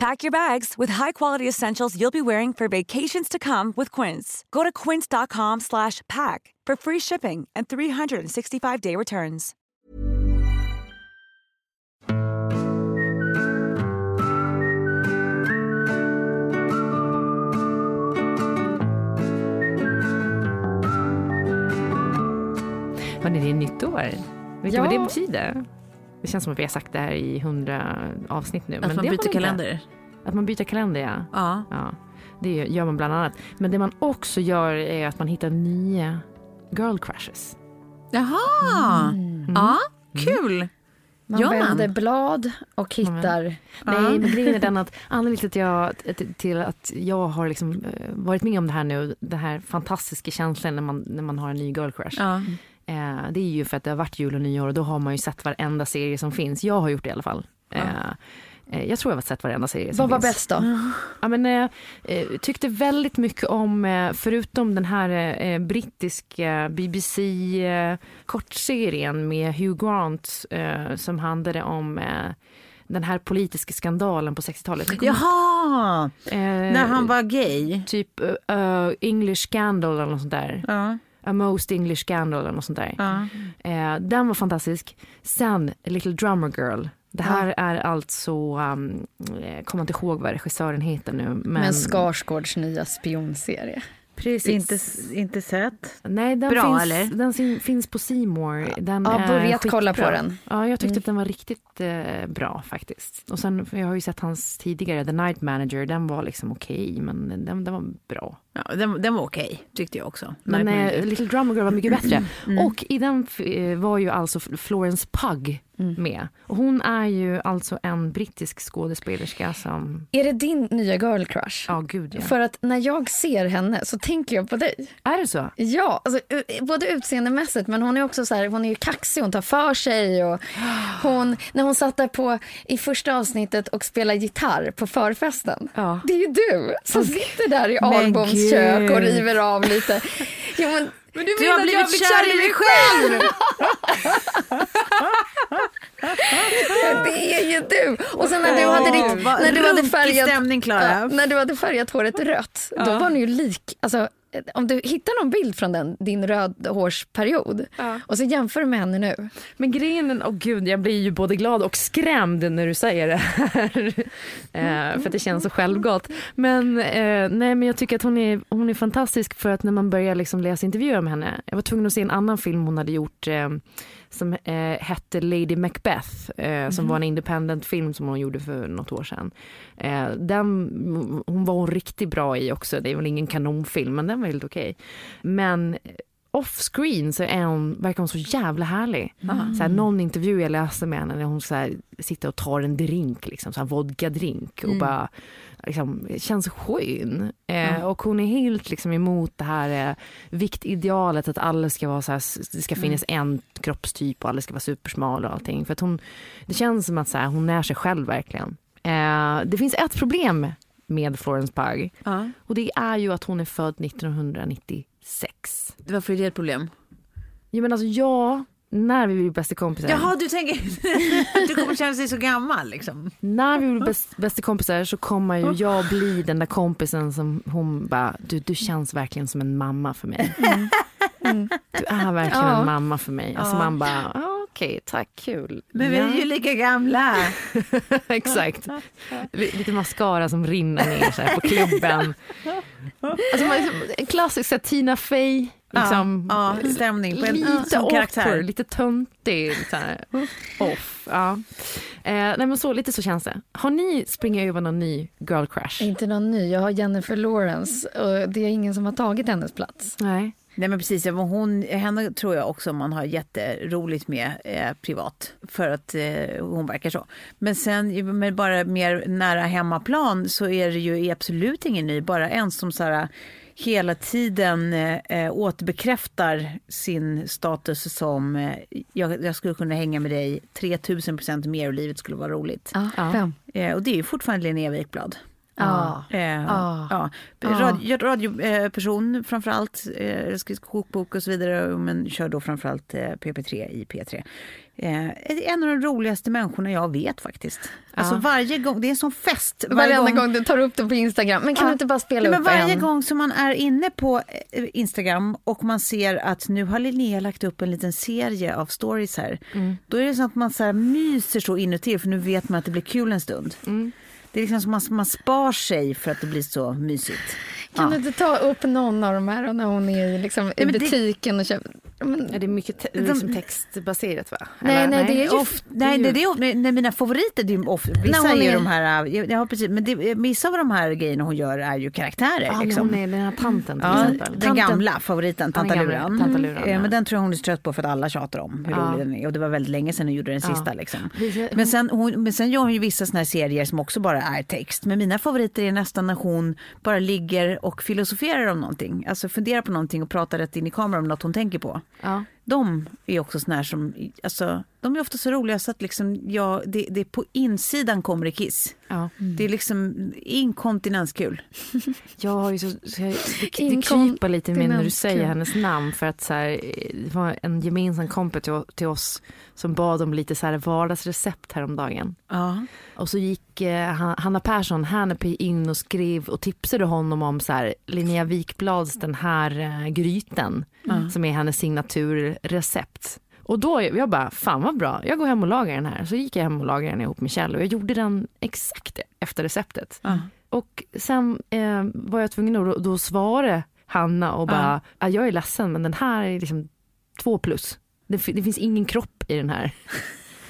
Pack your bags with high-quality essentials you'll be wearing for vacations to come with Quince. Go to quince.com slash pack for free shipping and 365-day returns. Hörni, det är nytt år. Vet du Ja. vad det betyder? Det känns som att vi har sagt det här i hundra avsnitt nu. Att men man byter kalender? Att man byter kalender, ja. Ja. ja. Det gör man bland annat. Men det man också gör är att man hittar nya girl crushes. Jaha! Ja, kul! Man Gör man? vänder blad och hittar... Nej, men grejen är den att anledningen till att jag, till att jag har liksom eh, varit med om det här nu, den här fantastiska känslan när man, när man har en ny girl crush. Ja. Eh, det är ju för att det har varit jul och nyår och då har man ju sett varenda serie som finns. Jag har gjort det i alla fall. Eh, eh, jag tror jag har sett varenda serie som Vad var finns. bäst då? Ja, men, eh, eh, tyckte väldigt mycket om, eh, förutom den här eh, brittiska BBC-kortserien med Hugh Grant som handlade om den här politiska skandalen på 60-talet. Jaha! Eh, När han var gay? Typ eh, English Scandal eller något sånt där. Ja. A Most English Scandal eller något sånt där. Ja. Eh, den var fantastisk. Sen Little Drummer Girl. Det här är alltså, um, jag kommer inte ihåg vad regissören heter nu. Men, Men Skarsgårds nya spionserie. precis. Inte, inte sett. Nej, den, Bra, finns, eller? den finns på Simor. Den Ja, börjat kolla på den. Ja, jag tyckte Mm. att den var riktigt eh, bra faktiskt. Och sen, jag har ju sett hans tidigare, The Night Manager, den var liksom okej, men den, den var bra. Ja, den, den var okej, tyckte jag också. Men Nej, eh, Little Drummer Girl var mycket bättre. Mm. Och i den eh, var ju alltså Florence Pugh Mm. med. Och hon är ju alltså en brittisk skådespelerska som, Är det din nya girl crush? ja gud ja. För att när jag ser henne så tänker jag på dig. Är det så? Ja, alltså, u- både utseendemässigt men hon är också så här, hon är ju kaxig, hon tar för sig och hon, när hon satt där på i första avsnittet och spelade gitarr på förfesten. Ja. Det är ju du som sitter där i Men Gud. kök och river av lite. Jo, men, Du har blivit kär i dig själv! det är ju du! Och sen när du hade, ditt, när du hade färgat stämning. Ja, när du hade färgat håret rött, då var ni ju lik. Alltså, om du hittar någon bild från den, din rödhårsperiod och så jämför du med henne nu. Men grejen åh gud, jag blir ju både glad och skrämd när du säger det här. eh, för att det känns så självgott. Men, eh, nej, men jag tycker att hon är, hon är fantastisk för att när man börjar liksom läsa intervjuer med henne. Jag var tvungen att se en annan film hon hade gjort eh, som eh, hette Lady Macbeth, eh, som var en independent film som hon gjorde för något år sedan. Eh, den, hon var hon riktigt bra i också, det är väl ingen kanonfilm men den var helt okej. Men off-screen så är hon, verkar hon så jävla härlig. Så här, någon intervju jag läste med henne när hon så här, sitter och tar en drink, liksom, så här vodka-drink och bara liksom, känns skön. Eh, Och hon är helt liksom, emot det här eh, viktidealet att alla ska vara så här, det ska finnas en kroppstyp och alla ska vara supersmala och allting. För att hon, det känns som att så här, hon är sig själv verkligen. Eh, det finns ett problem med Florence Pugh. Ja. Och det är ju att hon är född 1996. Varför är det ett problem? Jo men alltså jag, när vi blir bästa kompisar. Jaha, du tänker du kommer känna sig så gammal liksom. När vi blir bäst, bästa kompisar så kommer ju jag bli den där kompisen som hon bara, du, du känns verkligen som en mamma för mig. Du är verkligen Ja. en mamma för mig. Alltså Ja. man bara, "Ah, okej, tack, kul. Men vi är ju lika gamla. Exakt. Lite mascara som rinner ner så här på klubben. Alltså, man, en klassisk så här, Tina Fey. Liksom, ja, ja, stämning på en lite awkward, karaktär. lite töntig. Här, off. Ja. Eh, nej men så, lite så känns det. Har ni springat över någon ny girl crush? Inte någon ny. Jag har Jennifer Lawrence och det är ingen som har tagit hennes plats. Nej. Nej men precis, hon, henne tror jag också man har jätteroligt med eh, privat för att eh, hon verkar så. Men sen med bara mer nära hemmaplan så är det ju absolut ingen ny, bara en som så här, hela tiden eh, återbekräftar sin status som eh, jag, jag skulle kunna hänga med dig 3000 procent mer och livet skulle vara roligt. Ja, Ja. Eh, och det är ju fortfarande Linnea Wikblad. Ja. Eh, ja. Radio, radioperson framförallt, eh, kokbok och så vidare, men kör då framförallt eh, PP3 i P3. Eh, en av de roligaste människorna jag vet faktiskt. Alltså varje gång, det är en sån fest. Varje Varenda gång du tar upp det på Instagram. Men kan Ja. du inte bara spela Nej, men upp varje en? gång som man är inne på eh, Instagram och man ser att nu har Linnea lagt upp en liten serie av stories här. Mm. Då är det så att man så myser så inuti för nu vet man att det blir kul en stund. Mm. Det är liksom som man, man spar sig för att det blir så mysigt. Kan Ja. du inte ta upp någon av de här och när hon är i, liksom, i men det- butiken och köper... Men, Är det mycket te- De- liksom textbaserat va? Nej, Eller? nej, det är ju- Off, nej, det, det är, nej, nej, mina favoriter, det är, off, vissa När hon är ju de här, ja, precis, men det, vissa av de här grejerna hon gör är ju karaktärer. Ja, men liksom. hon är den här tanten till Ja, exempel. den gamla favoriten, den Tanta Luran. Tanta Luran, Eh, ja. Men den tror jag hon är trött på för att alla tjatar om hur Ja. rolig den är. Och det var väldigt länge sedan hon gjorde den Ja. sista. Liksom. Men, sen, hon, men sen gör hon ju vissa såna här serier som också bara är text. Men mina favoriter är nästan när hon bara ligger och filosoferar om någonting. Alltså funderar på någonting och pratar rätt in i kameran om något hon tänker på. Ja. De är också såna här som, alltså, de är ofta så roliga så att liksom, ja, det, det på insidan kommer det kiss. Ja. Det är liksom inkontinenskul. Jag har ju så, så jag, det, det kryper lite i mig när du säger hennes namn för att så här, det var en gemensam kompis till, till oss som bad om lite så här vardagsrecept häromdagen. Ja. Och så gick eh, Han- Hanna Persson, Hannepy in och skrev och tipsade honom om så här, Linnea Wikblads den här eh, gryten som är hennes signaturrecept. Och då, jag bara, fan vad bra, jag går hem och lagar den här. Så gick jag hem och lagade den ihop med Kjell och jag gjorde den exakt efter receptet. Och sen eh, var jag tvungen att då, då svara Hanna och bara, ah. jag är ledsen men den här är liksom två plus. Det, det finns ingen kropp i den här.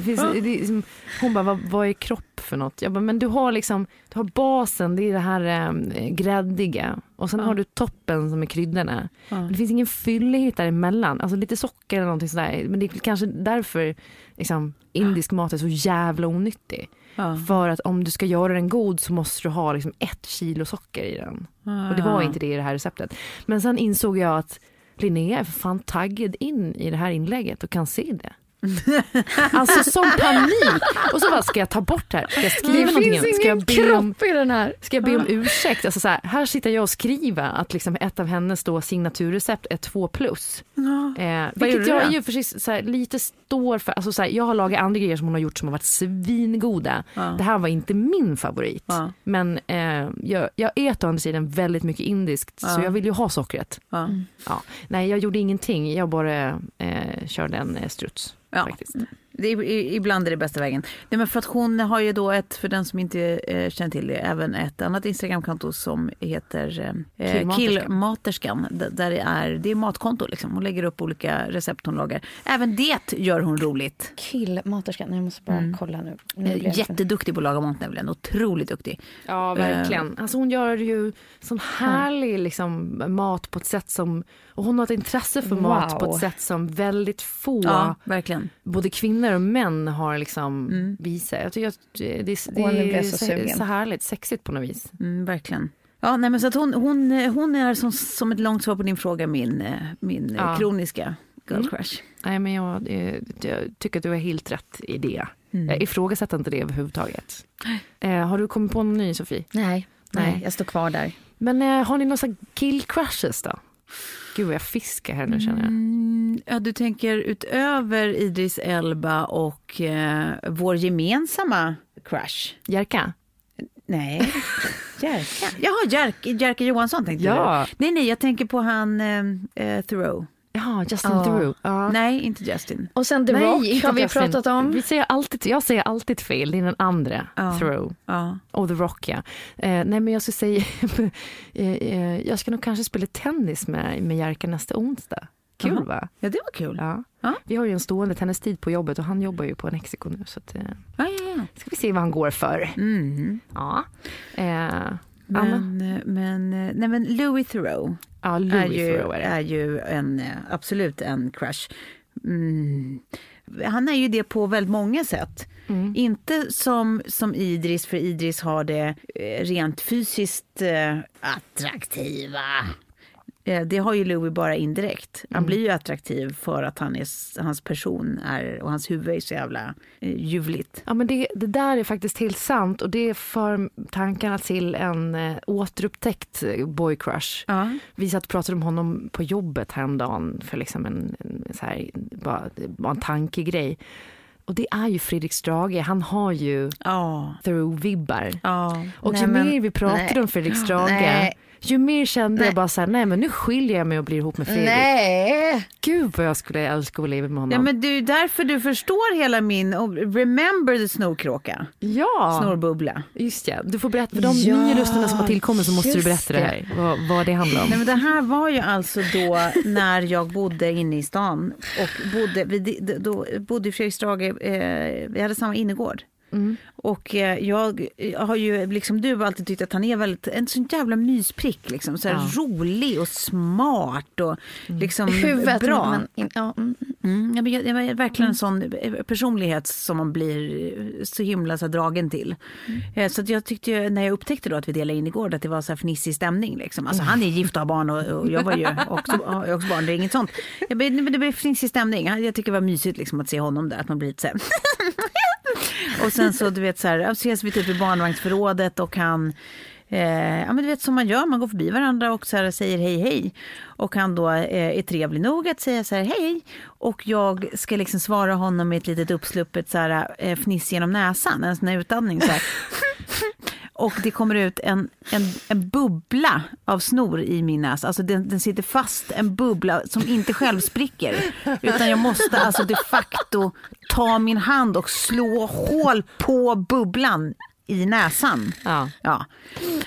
Det finns, det liksom, hon bara, vad, vad är kropp för något? Jag bara, men du har liksom, du har basen, det är det här eh, gräddiga. Och sen har du toppen som är kryddorna. Men det finns ingen fyllighet däremellan. Alltså lite socker eller någonting sådär. Men det är kanske därför liksom, indisk mat är så jävla onyttig. Ja. För att om du ska göra den god så måste du ha liksom ett kilo socker i den. Och det var inte det i det här receptet. Men sen insåg jag att Linnea är för fan taggad in i det här inlägget och kan se det. Alltså som panik. Och så bara, ska jag ta bort det här? Ska jag skriva Det någonting? finns annat? Ska jag ingen be om, kropp i den här. ska jag be om ursäkt? Alltså så här, här sitter jag och skriver att liksom ett av hennes då signaturrecept är två plus. Eh, vilket jag ju för sig så här, lite står för. Alltså så här, jag har lagat andra grejer som hon har gjort som har varit svingoda. Det här var inte min favorit. Ja. Men eh, jag, jag äter å andra sidan väldigt mycket indiskt så jag vill ju ha sockret. Ja. Ja. Nej, jag gjorde ingenting. Jag bara eh, körde en eh, struts. Ja. Faktiskt. Det är, ibland är det bästa vägen. Nej, men för att hon har ju då ett, för den som inte eh, känner till det, även ett annat Instagramkonto som heter eh, Killmaterskan. Killmaterskan. D- Där det är, det är matkonto liksom. Hon lägger upp olika recept hon lagar. Även det gör hon roligt. Killmaterskan. Jag måste bara kolla nu. nu Eh, Jätteduktig på att laga mat nämligen. Otroligt duktig. Ja, verkligen. Alltså hon gör ju sån härlig liksom, mat på ett sätt som... Och hon har ett intresse för mat på Wow. ett sätt som väldigt få, Ja, verkligen. både kvinnor och män, har liksom visat. Jag tycker att det, det, det är så så, så härligt, sexigt på något vis. Mm, verkligen. Ja, nej, men så att hon, hon, hon är som, som ett långt svar på din fråga min, eh, min eh, Ja. kroniska girl crush. Nej, men jag, jag tycker att du har helt rätt i det. Jag ifrågasätter inte det överhuvudtaget. Eh, har du kommit på någon ny, Sofie? Nej. Nej, jag står kvar där. Men eh, har ni några kill-crushes då? Gud vad jag fiskar här nu känner jag. Mm, ja, du tänker utöver Idris Elba och eh, vår gemensamma crush? Jerka? Nej, Jerka. Jaha, Jerka, Jerka Johansson tänkte Ja. du? Nej, nej, jag tänker på han eh, eh, Thoreau. Ja, Justin Ja. Theroux. Ja. Nej, inte Justin. Och sen The Nej, Rock har vi Justin. pratat om. Vi säger alltid, jag säger alltid fel, det är den andra, Ja. Thoreau. Ja. Och The Rock ja. Eh, nej men jag skulle säga, eh, eh, jag ska nog kanske spela tennis med, med Jerka nästa onsdag. Kul Jaha. va? ja, det var kul. Ja. Ja. Vi har ju en stående tennistid på jobbet och han jobbar ju på Mexiko nu så att, eh, Ja, ja, ja. ska vi se vad han går för. Mm. Ja. Eh? Men, eh, men, eh, nej, men Louis Theroux Ja, är Louis ju, Theroux är är ju en, eh, absolut en crush. Mm. Han är ju det på väldigt många sätt. Mm. Inte som, som Idris, för Idris har det eh, rent fysiskt eh, attraktiva. Eh, Det har ju Louis bara indirekt. Han blir ju attraktiv för att han är, hans person är, och hans huvud är så jävla eh, ljuvligt. Ja, men det, det där är faktiskt helt sant och det för tankarna till en eh, återupptäckt eh, boy crush. Ja. Vi satt och pratade om honom på jobbet häromdagen för liksom en, en, så här, bara, var en tankegrej. Och det är ju Fredrik Strage, han har ju Ja. Thoreau-vibbar. ja. Och Nej, ju men- mer vi pratade nej. om Fredrik Strage, Nej. Ju mer kände Nej. jag bara så här, nej men nu skiljer jag mig och blir ihop med Fredrik. Nej! Gud vad jag skulle älska att leva med honom. Ja, men det är ju därför du förstår hela min... och Remember the snorkråka? ja. Snorbubbla. Just ja, du får berätta, för de Ja, nya lyssnarna som har tillkommit så måste du berätta det här, vad, vad det handlar om. Nej, men det här var ju alltså då när jag bodde inne i stan. Och bodde, vi, då bodde i Fredriksdrage, eh, vi hade samma innergård. Mm. Och eh, jag har ju, liksom du, alltid tyckt att han är väldigt, en sån jävla mysprick. Liksom, så Ja. rolig och smart och liksom Huvudet. bra. Men, ja, mm. Mm, ja, men jag, jag är verkligen en sån eh, personlighet som man blir eh, så himla så dragen till. Eh, Så jag tyckte ju, när jag upptäckte då att vi delade in igår att det var så här fnissig stämning. Liksom. Alltså, han är gift och har barn och, och jag var ju också, ju också barn. Det är inget sånt. Jag, det blev fnissig stämning. Jag tycker det var mysigt liksom, att se honom där. Att man blir lite så här. och sen så du vet så här, ja, ses vi typ i barnvagnsförrådet och han Eh, ja, men du vet som man gör, man går förbi varandra och så här säger hej hej. Och han då eh, är trevlig nog att säga så här hej hej. Och jag ska liksom svara honom med ett litet uppsluppet så här, eh, fniss genom näsan, en sån här utandning. Så här. Och det kommer ut en, en, en bubbla av snor i min näsa. Alltså den, den sitter fast, en bubbla som inte själv spricker. Utan jag måste alltså de facto ta min hand och slå hål på bubblan i näsan. Ja. Ja.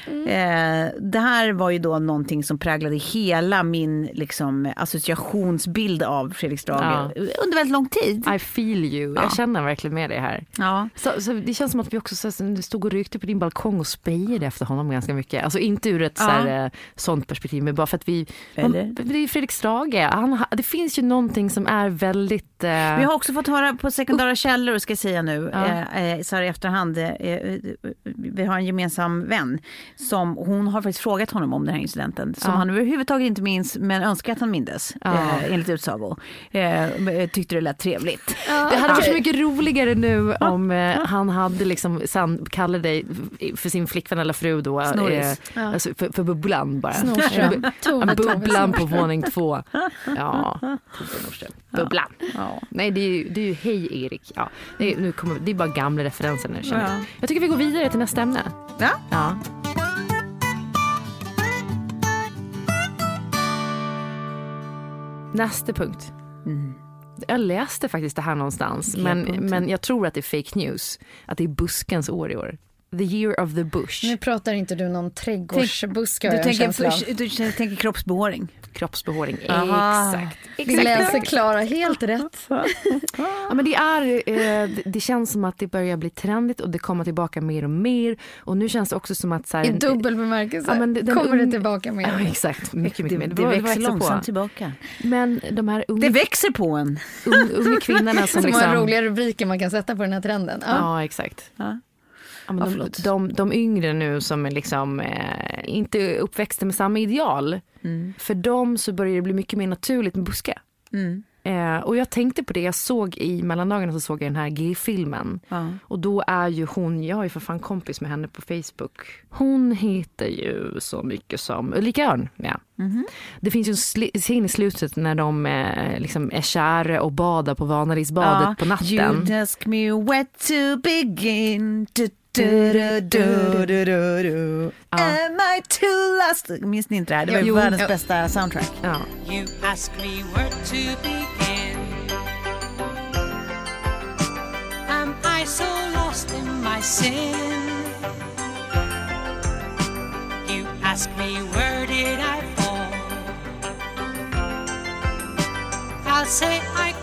Eh, det här var ju då någonting som präglade hela min liksom, associationsbild av Fredrik Strage Ja. under väldigt lång tid. I feel you, Ja. jag känner verkligen med dig här. Ja. Så, så det känns som att vi också så, stod och rykte på din balkong och spejade efter honom ganska mycket. Alltså inte ur ett så här, eh, sånt perspektiv, men bara för att vi... Man, det är Fredrik Strage, han, ha- det finns ju någonting som är väldigt... Eh, Vi har också fått höra på sekundära källor, ska jag säga nu, Ja. eh, eh, så här i efterhand. Eh, eh, vi har en gemensam vän som hon har faktiskt frågat honom om den här incidenten som Ja. han överhuvudtaget inte minns men önskar att han mindes Ja. eh, enligt utsago. Eh, tyckte det lät trevligt. Det hade varit så mycket roligare nu om eh, han hade liksom sen kallade dig för sin flickvän eller fru då. Ja. alltså för, för bubblan bara. Snorström. Ja, bubblan på våning två. Ja. Bubblan. Ja. Nej det är ju, det är ju hej Erik. Ja, det, är, nu kommer, det är bara gamla referenser nu känner jag. Ja. Jag tycker vi går vidare till nästa ämne. Ja. Ja. Nästa punkt. Jag läste faktiskt det här någonstans, men, men jag tror att det är fake news. Att det är buskens år i år. The year of the bush. Nu pratar inte du någon trädgårdsbuske Du tänker, du tänker kroppsbehåring. Kroppsbehåring. Aha. Exakt. Vi Exakt. läser Klara helt rätt. Ja, men det, är, eh, det- det känns som att det börjar bli trendigt och det kommer tillbaka mer och mer. Och nu känns det också som att... Så här, I dubbel bemärkelse Ja, men det- den kommer det tillbaka Ja, med. exakt, mycket, Det, mycket mer. det, var- växer växer långsamt på. tillbaka. Men de här unga, Det växer på en. unga, unga kvinnorna som Så liksom... många roliga rubriker man kan sätta på den här trenden. Ja. Ja, exakt. Ja. Ja, men Ja, de, de, de yngre nu som är liksom, eh, inte uppväxta med samma ideal. Mm. För dem så börjar det bli mycket mer naturligt med buske. Mm. Eh, och jag tänkte på det, jag såg i mellandagarna så såg jag den här G-filmen. Ja. Och då är ju hon, jag är för fan kompis med henne på Facebook. Hon heter ju så mycket som Ulrika Örn. Ja. Det finns ju en scen i slutet när de eh, liksom är kära och badar på Vanadisbadet på natten. You ask me where to begin. Du, du, du, du, du, du, du. Am I too lost? Minns ni inte det här? Det var ju Jo. världens Jo. bästa soundtrack. Ja. You ask me where to begin. Am I so lost in my sin? You ask me where did I fall? I'll say I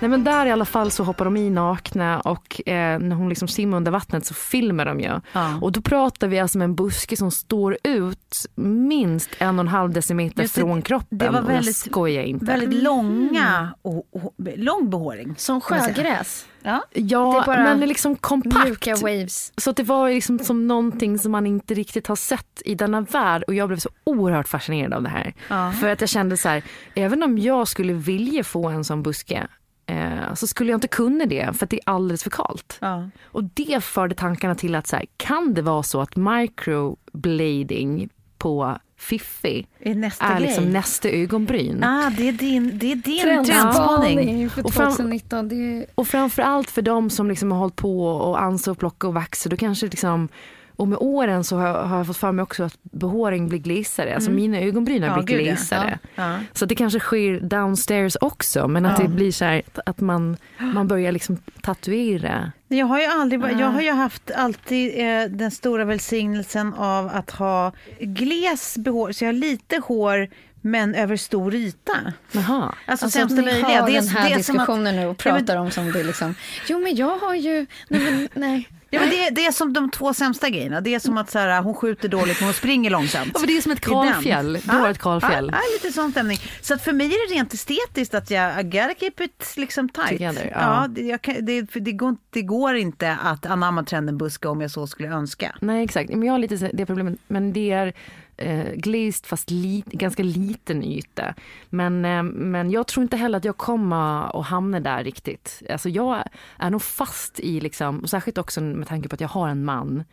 Nej men där i alla fall så hoppar de i nakna och eh, när hon liksom simmar under vattnet så filmar de ju. Ja. Och då pratar vi alltså med en buske som står ut minst en och en halv decimeter det, från kroppen. det var och väldigt- jag skojar inte. Väldigt långa och, och lång behåring. Som sjögräs. Ja. Ja, Det men det är liksom kompakt. Waves. Så det var liksom som någonting som man inte riktigt har sett i denna värld och jag blev så oerhört fascinerad av det här. Ja. För att jag kände så här, även om jag skulle vilja få en sån buske eh, så skulle jag inte kunna det för att det är alldeles för kallt. Ja. Och det förde tankarna till att så här, kan det vara så att microblading på Fiffi Är nästa är liksom nästa ögonbryn? Ah, det är din, det är din Trendspaning trendspaning. inför Och fram- 2019. Det är... Och framförallt för de som liksom har hållit på och ansa och plocka och vaxa, då kanske liksom och med åren så har, har jag fått för mig också att behåring blir glisare. Alltså mina ögonbryn har Ja, blivit gud, ja. glisare. Ja. Ja. Så det kanske sker downstairs också men att Ja. det blir så här att man, man börjar liksom tatuera. Jag har ju aldrig, jag har ju haft alltid eh, den stora välsignelsen av att ha gles behår, så jag har lite hår men över stor yta. Jaha. Alltså, Alltså sämsta ni möjliga. har Det är- den här det är som att- diskussionen nu och Ja, men- pratar om som det liksom, jo men jag har ju, nej men nej. Ja, men det, det är som de två sämsta grejerna. Det är som att så här, hon skjuter dåligt men hon springer långsamt. Ja, men det är som ett kalfjäll. Du har ett kalfjäll. Ja, ja, lite sån stämning. Så att för mig är det rent estetiskt att jag I gotta keep it liksom tight. Together, ja. ja. det, jag kan, det, det, går, inte- det går inte att anamma trenden buske om jag så skulle önska. Nej exakt, men jag har lite det problemet, men det är eh, glazed fast li, ganska liten yta. Men, eh, men jag tror inte heller att jag kommer att hamna där riktigt. Alltså jag är nog fast i, liksom, och särskilt också med tanke på att jag har en man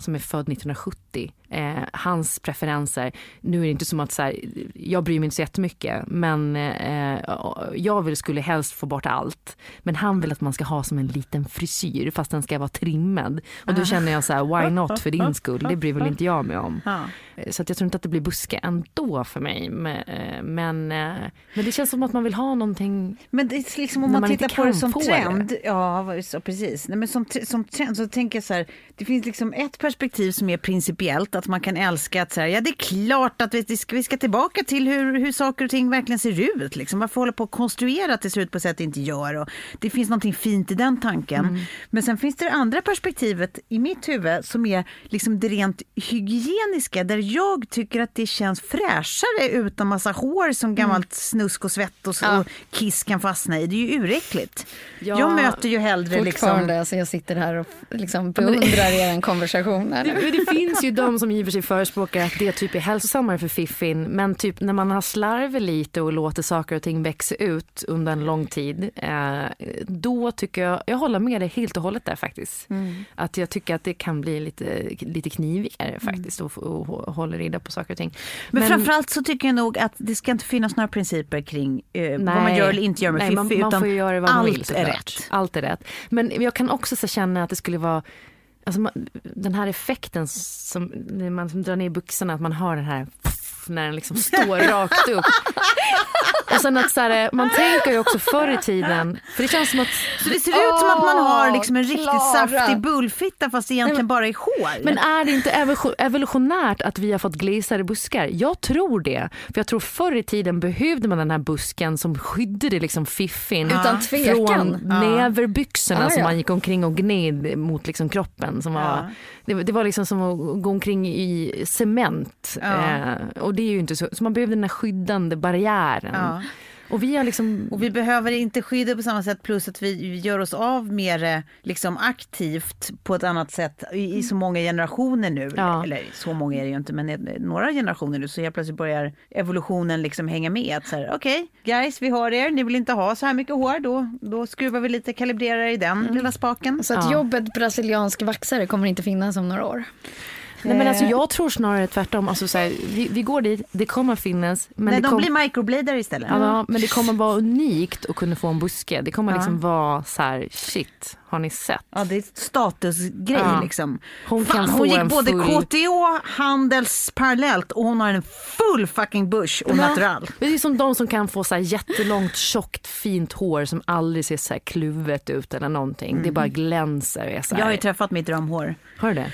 som är född 1970. Eh, hans preferenser, nu är det inte som att så här, jag bryr mig inte så jättemycket men eh, jag vill, skulle helst få bort allt. Men han vill att man ska ha som en liten frisyr fast den ska vara trimmad. Och då känner jag så här, why not för din skull, det bryr väl inte jag mig om. Eh, Så att jag tror inte att det blir buske ändå för mig. Men, eh, men, eh, men det känns som att man vill ha någonting Men det är liksom om man, man tittar på det som trend. Ja, vad- så precis. Nej, men som, som trend så tänker jag så här. Det finns liksom ett perspektiv som är principiellt. Att man kan älska att så här, ja det är klart att vi, vi, ska, vi ska tillbaka till hur, hur saker och ting verkligen ser ut. Liksom. Varför hålla på att konstruera att det ser ut på ett sätt det inte gör? Och det finns någonting fint i den tanken. Men sen finns det det andra perspektivet i mitt huvud som är liksom det rent hygieniska. Där jag tycker att det känns fräschare utan massa hår som gammalt snusk och svett och, så, Ja. och kiss kan fastna i. Det är ju uräckligt. Ja, jag möter ju hellre liksom... Alltså jag sitter här och liksom beundrar er konversation. Här Det, det finns ju de som för sig förespråkar att det typ är hälsosammare för fiffin men typ när man har slarvat lite och låter saker och ting växa ut under en lång tid eh, då tycker jag, jag håller med dig helt och hållet där faktiskt. Att jag tycker att det kan bli lite, lite knivigare faktiskt och, och, och hålla reda på saker och ting. Men, framförallt så tycker jag nog att det ska inte finnas några principer kring eh, vad man Nej. gör eller inte gör med Nej, fiffi. man, man får göra vad man allt vill är rätt. Allt är rätt. Men jag kan också så känna att det skulle vara Alltså den här effekten som när man som drar ner byxorna, att man hör den här när den liksom står rakt upp. Och sen att så här, man tänker ju också förr i tiden, för det känns som att Så det ser ut som att man har liksom en riktigt Klara. saftig bullfitta fast det egentligen bara är hår. Men är det inte evo- evolutionärt att vi har fått glesare buskar? Jag tror det. För jag tror förr i tiden behövde man den här busken som skyddade liksom fiffin Utan tvekan. från näverbyxorna Ja, som ja. man gick omkring och gned mot liksom kroppen. Som var, Ja. det, det var liksom som att gå omkring i cement. Ja. Eh, och det är ju inte så, så man behövde den här skyddande barriären. Ja. Och vi har liksom... Och vi behöver inte skydda på samma sätt plus att vi gör oss av med det liksom aktivt på ett annat sätt i, i så många generationer nu. Ja. Eller så många är det ju inte men några generationer nu så helt plötsligt börjar evolutionen liksom hänga med. Okej guys vi har er, ni vill inte ha så här mycket hår då, då skruvar vi lite, kalibrerar i den lilla spaken. Så att Ja. jobbet brasiliansk vaxare kommer inte finnas om några år. Nej, men alltså, Eh. jag tror snarare tvärtom. Alltså, så här, vi, vi går dit, det kommer finnas. Men Nej de kom- blir microbladare istället. Ja, men det kommer vara unikt att kunna få en buske. Det kommer Ja. liksom vara så här, shit, har ni sett? Ja, det är statusgrej Ja. liksom. Hon Fan, kan hon få gick en både full- KTH, Handels parallellt och hon har en full fucking bush och natural. Det är som de som kan få så här jättelångt, tjockt, fint hår som aldrig ser så här kluvet ut eller någonting. Det bara glänser. Jag har ju träffat mitt drömhår. Har du det?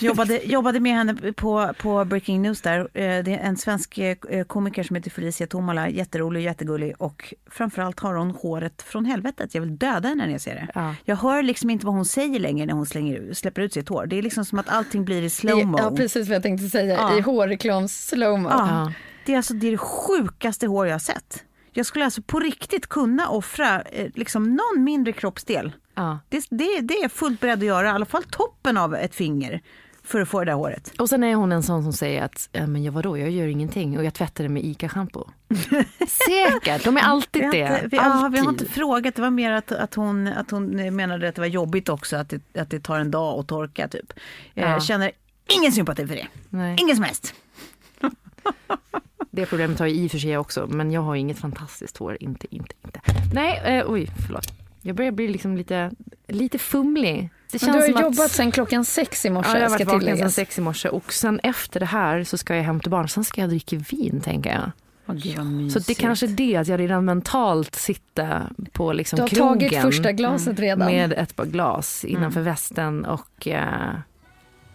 Jobbade, jobbade med henne på, på Breaking News där. Eh, Det är en svensk eh, komiker som heter Felicia Tomala, jätterolig och jättegullig och framförallt har hon håret från helvetet. Jag vill döda henne när jag ser det. Ja. Jag hör liksom inte vad hon säger längre när hon slänger, släpper ut sitt hår. Det är liksom som att allting blir i slowmo. Ja, precis vad jag tänkte säga. Ja. I hårreklams slowmo. Ja. Ja. Det är alltså det, är det sjukaste hår jag har sett. Jag skulle alltså på riktigt kunna offra eh, liksom någon mindre kroppsdel. Ja. Det, det, det är jag fullt beredd att göra, i alla fall toppen av ett finger för att få det där håret. Och sen är hon en sån som säger att ja, men jag vadå, jag gör ingenting och jag tvättar det med ICA-shampoo. Säkert, de är alltid det. inte, vi, ja, vi har Alltid. inte frågat, det var mer att, att, hon, att hon menade att det var jobbigt också att det, att det tar en dag att torka typ. Ja. Jag känner ingen sympati för det. Nej. Ingen som helst. Det problemet har jag i och för sig också, men jag har inget fantastiskt hår. Inte, inte, inte. Nej, eh, oj, förlåt. Jag börjar bli liksom lite, lite fumlig. Det Men du har jobbat att... sedan klockan sex i morse, Ja, jag har varit vaken tilläggas. sex i morse och sen efter det här så ska jag hem till barn. Sen ska jag dricka vin tänker jag. Vad Så det kanske är det att jag redan mentalt sitter på liksom Du har krogen tagit första glaset redan. med ett par glas innanför Mm. västen och eh,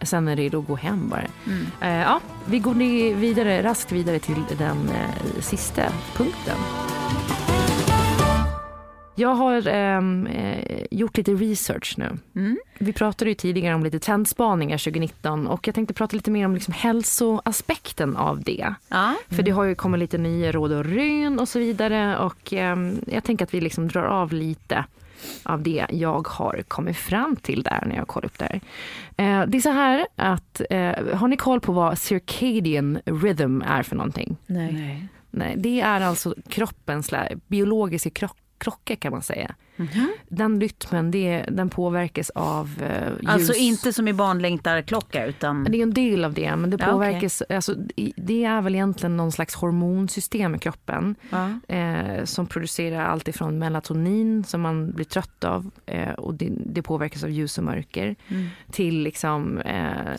sen är det redo att gå hem bara. Mm. Eh, ja, vi går vidare, raskt vidare till den eh, sista punkten. Jag har ehm, eh, gjort lite research nu. Mm. Vi pratade ju tidigare om lite trendspaningar 2019 och jag tänkte prata lite mer om liksom hälsoaspekten av det. Ja. För det har ju kommit lite nya råd och rön och så vidare och ehm, jag tänker att vi liksom drar av lite av det jag har kommit fram till där när jag kollar upp det här. Eh, det är så här att, eh, har ni koll på vad circadian rhythm är för någonting? Nej. Nej, det är alltså kroppens biologiska krock, krockar kan man säga. Mhm. Den rytmen det, den påverkas av eh, ljus. Alltså inte som i barnlängtarklocka utan... Det är en del av det, men det Ja, påverkas, alltså, det är väl egentligen någon slags hormonsystem i kroppen Ja. eh, som producerar allt ifrån melatonin som man blir trött av och och det, det påverkas av ljus och mörker Mm. till liksom, eh,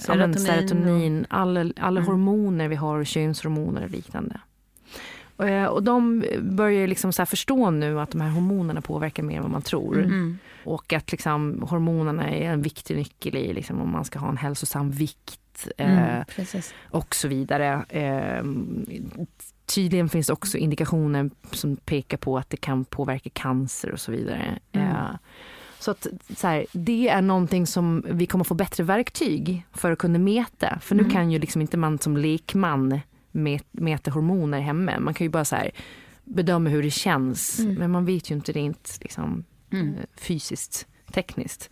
ja, men Serotonin serotonin, alla, alla Mm. hormoner vi har, könshormoner och liknande. Eh, Och de börjar liksom så förstå nu att de här hormonerna påverkar mer än vad man tror. Mm. Och att liksom hormonerna är en viktig nyckel i liksom om man ska ha en hälsosam vikt Mm. eh, och så vidare. Eh, tydligen finns det också indikationer som pekar på att det kan påverka cancer och så vidare. Mm. Eh, så att så här, det är någonting som vi kommer få bättre verktyg för att kunna mäta. För nu Mm. kan ju liksom inte man som lekman met, hormoner hemma. Man kan ju bara så här, bedöma hur det känns. Mm. Men man vet ju inte rent liksom, Mm. eh, fysiskt, tekniskt.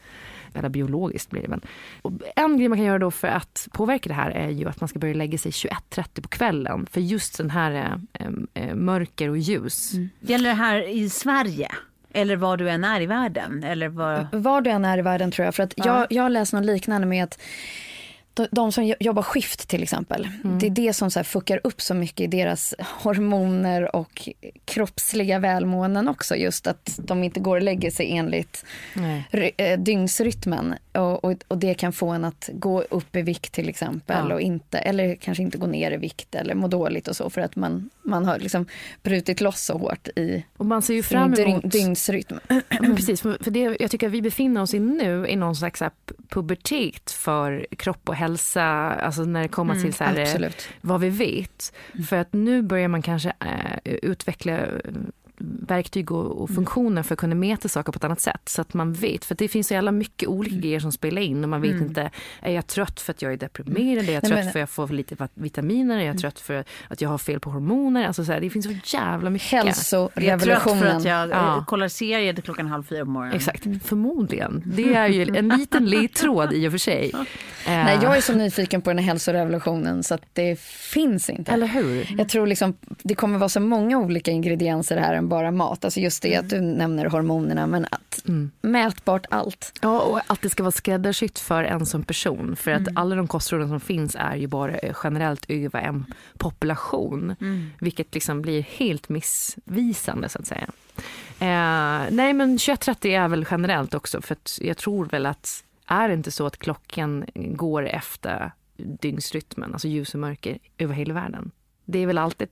Eller biologiskt blir det väl. Och en grej man kan göra då för att påverka det här är ju att man ska börja lägga sig 21.30 på kvällen. För just den här eh, mörker och ljus. Gäller det här i Sverige? Eller var du än är i världen? Eller vad... Var du än är i världen tror jag. För att Ja. jag, jag har läst något liknande med att de, som jobbar skift till exempel. Mm. Det är det som så här fuckar upp så mycket i deras hormoner och kroppsliga välmåenden också. Just att de inte går och lägger sig enligt Nej. eh, dygnsrytmen. Och, och, och det kan få en att gå upp i vikt till exempel. Ja. Och inte, eller kanske inte gå ner i vikt eller må dåligt och så. För att man, man har liksom brutit loss så hårt i Och man ser ju fram emot... dygnsrytm. Precis, för det, jag tycker att vi befinner oss i nu i någon slags pubertet för kropp och hälsa, alltså när det kommer till så här, eh, Absolut. vad vi vet. För att nu börjar man kanske eh, utveckla eh, verktyg och, och funktioner för att kunna mäta saker på ett annat sätt. Så att man vet, för det finns så jävla mycket olika grejer som spelar in och man vet inte, är jag trött för att jag är deprimerad, är jag Nej, trött men- för att jag får för lite vitaminer, är jag trött för att jag har fel på hormoner? Alltså så här, det finns så jävla mycket. Jag är trött för Hälsorevolutionen. att jag Ja. kollar serier till klockan halv fyra på morgonen. Exakt, förmodligen. Det är ju en liten ledtråd i och för sig. Nej, Eh, jag är så nyfiken på den här hälsorevolutionen så att det finns inte. Eller hur? Jag tror liksom, det kommer vara så många olika ingredienser här än bara mat. Alltså just det att du nämner hormonerna, men att mätbart allt. Ja, och att det ska vara skräddarsytt för en som person. För att Mm. alla de kostråden som finns är ju bara eh, generellt över en population. Mm. Vilket liksom blir helt missvisande så att säga. Eh, nej men 21.30 är väl generellt också. För jag tror väl att är det inte så att klockan går efter dygnsrytmen, alltså ljus och mörker över hela världen. Det är väl alltid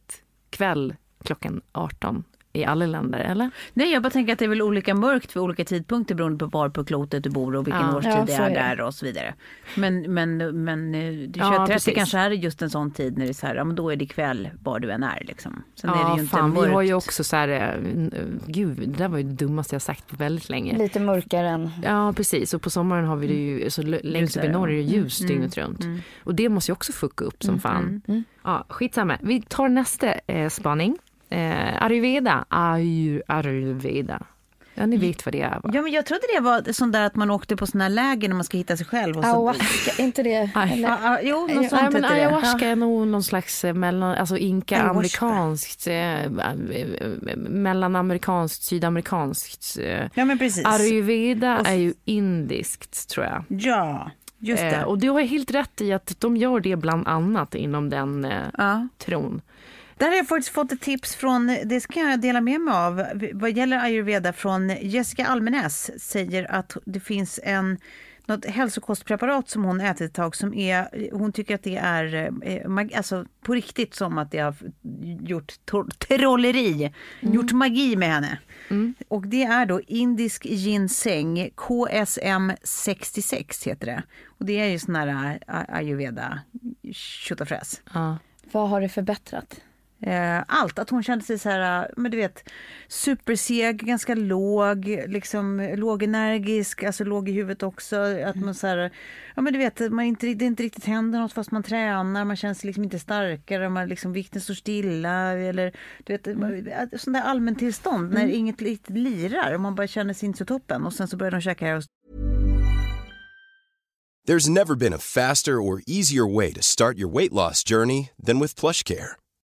kväll klockan 18 i alla länder, eller? Nej, jag bara tänker att det är väl olika mörkt vid olika tidpunkter beroende på var på klotet du bor och vilken Ja. årstid Ja, det så är där och så vidare. Men, men, men eh, det Ja, 21.30 kanske är just en sån tid när det är så här, ja men då är det kväll var du än är liksom. Sen är det Ja, ju inte fan, vi mörkt. har ju också så här, eh, gud, det där var ju det dummaste jag sagt på väldigt länge. Lite mörkare än... Ja, precis. Och på sommaren har vi det ju, så l- längst upp i norr är det ja. ljus dygnet runt. Och det måste ju också fucka upp som fan. Mm. Ja, skitsamma. Vi tar nästa eh, spaning. Eh, Ayurveda. Ayur, Ayurveda. Ja, ni vet vad det är va? Ja, men jag trodde det var sånt där att man åkte på såna här läger när man ska hitta sig själv. Och så... Ayahuasca, inte det? Eller? Ja, ja, jo, något sånt Nej, men ayahuasca är nog någon slags eh, mellan, alltså inka-amerikanskt, eh, eh, mellanamerikanskt, sydamerikanskt. Eh. Ja, men precis. Ayurveda Och- är ju indiskt tror jag. Ja, just det. Eh, och du har helt rätt i att de gör det bland annat inom den eh, Ja. tron. Där har jag faktiskt fått ett tips från, det ska jag dela med mig av, vad gäller ayurveda från Jessica Almenäs. Säger att det finns en något hälsokostpreparat som hon ätit ett tag som är, hon tycker att det är eh, alltså på riktigt som att det har gjort trolleri, gjort magi med henne. Och det är då indisk ginseng, KSM 66 heter det. Och det är ju sån här eh, ayurveda tjottafräs. Ja. Vad har det förbättrat? Eh, allt, att hon kände sig så här, eh, men du vet, superseg, ganska låg, liksom lågenergisk, alltså låg i huvudet också. Att man så här, ja men du vet, man inte, det inte riktigt händer något fast man tränar, man känner sig liksom inte starkare, man liksom, vikten står stilla. Eller du vet, mm. sånt där allmäntillstånd när inget riktigt lirar och man bara känner sig inte så toppen. Och sen så börjar de käka här och There's never been a faster or easier way to start your weight loss journey than with PlushCare.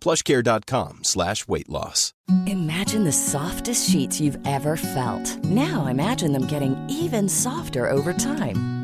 plushcare.com slash weight loss. Imagine the softest sheets you've ever felt. Now imagine them getting even softer over time.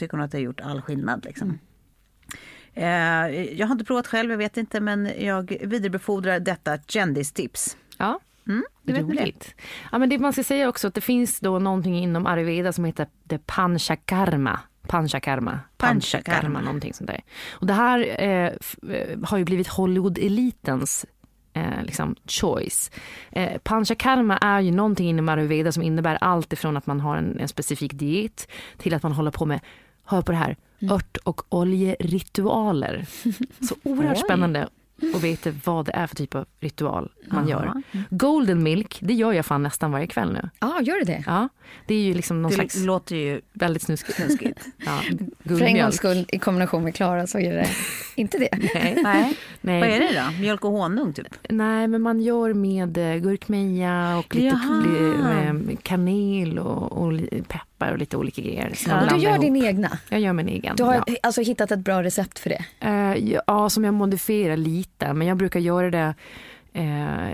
Tycker hon att det har gjort all skillnad. Liksom. Eh, jag har inte provat själv, jag vet inte, men jag vidarebefordrar detta kändistips. Ja, Mm, det vet det. Ja, men det man ska säga också att det finns då någonting inom ayurveda som heter det panchakarma. Panchakarma. Panchakarma. Någonting sånt där. Och det här eh, eh, har ju blivit Hollywood-elitens eh, liksom choice. Eh, panchakarma är ju någonting inom ayurveda som innebär allt ifrån att man har en, en specifik diet till att man håller på med, hör på det här, ört och oljeritualer. Så oerhört Oj. spännande att veta vad det är för typ av ritual man Ja. gör. Golden milk, det gör jag fan nästan varje kväll nu. Ja, gör du det? Ja, det är ju liksom någon Det slags låter ju väldigt snuskigt. snuskigt. Ja, För en gångs skull i kombination med Klara så är det inte det. Nej. Nej. Nej. Vad är det då? Mjölk och honung typ? Nej, men man gör med eh, gurkmeja och lite Jaha. kanel och, och li- peppar och lite olika grejer. Och du gör ihop. din egna. Jag gör min egen. Du har ja. alltså hittat ett bra recept för det. Eh, ja, som jag modifierar lite, men jag brukar göra det eh,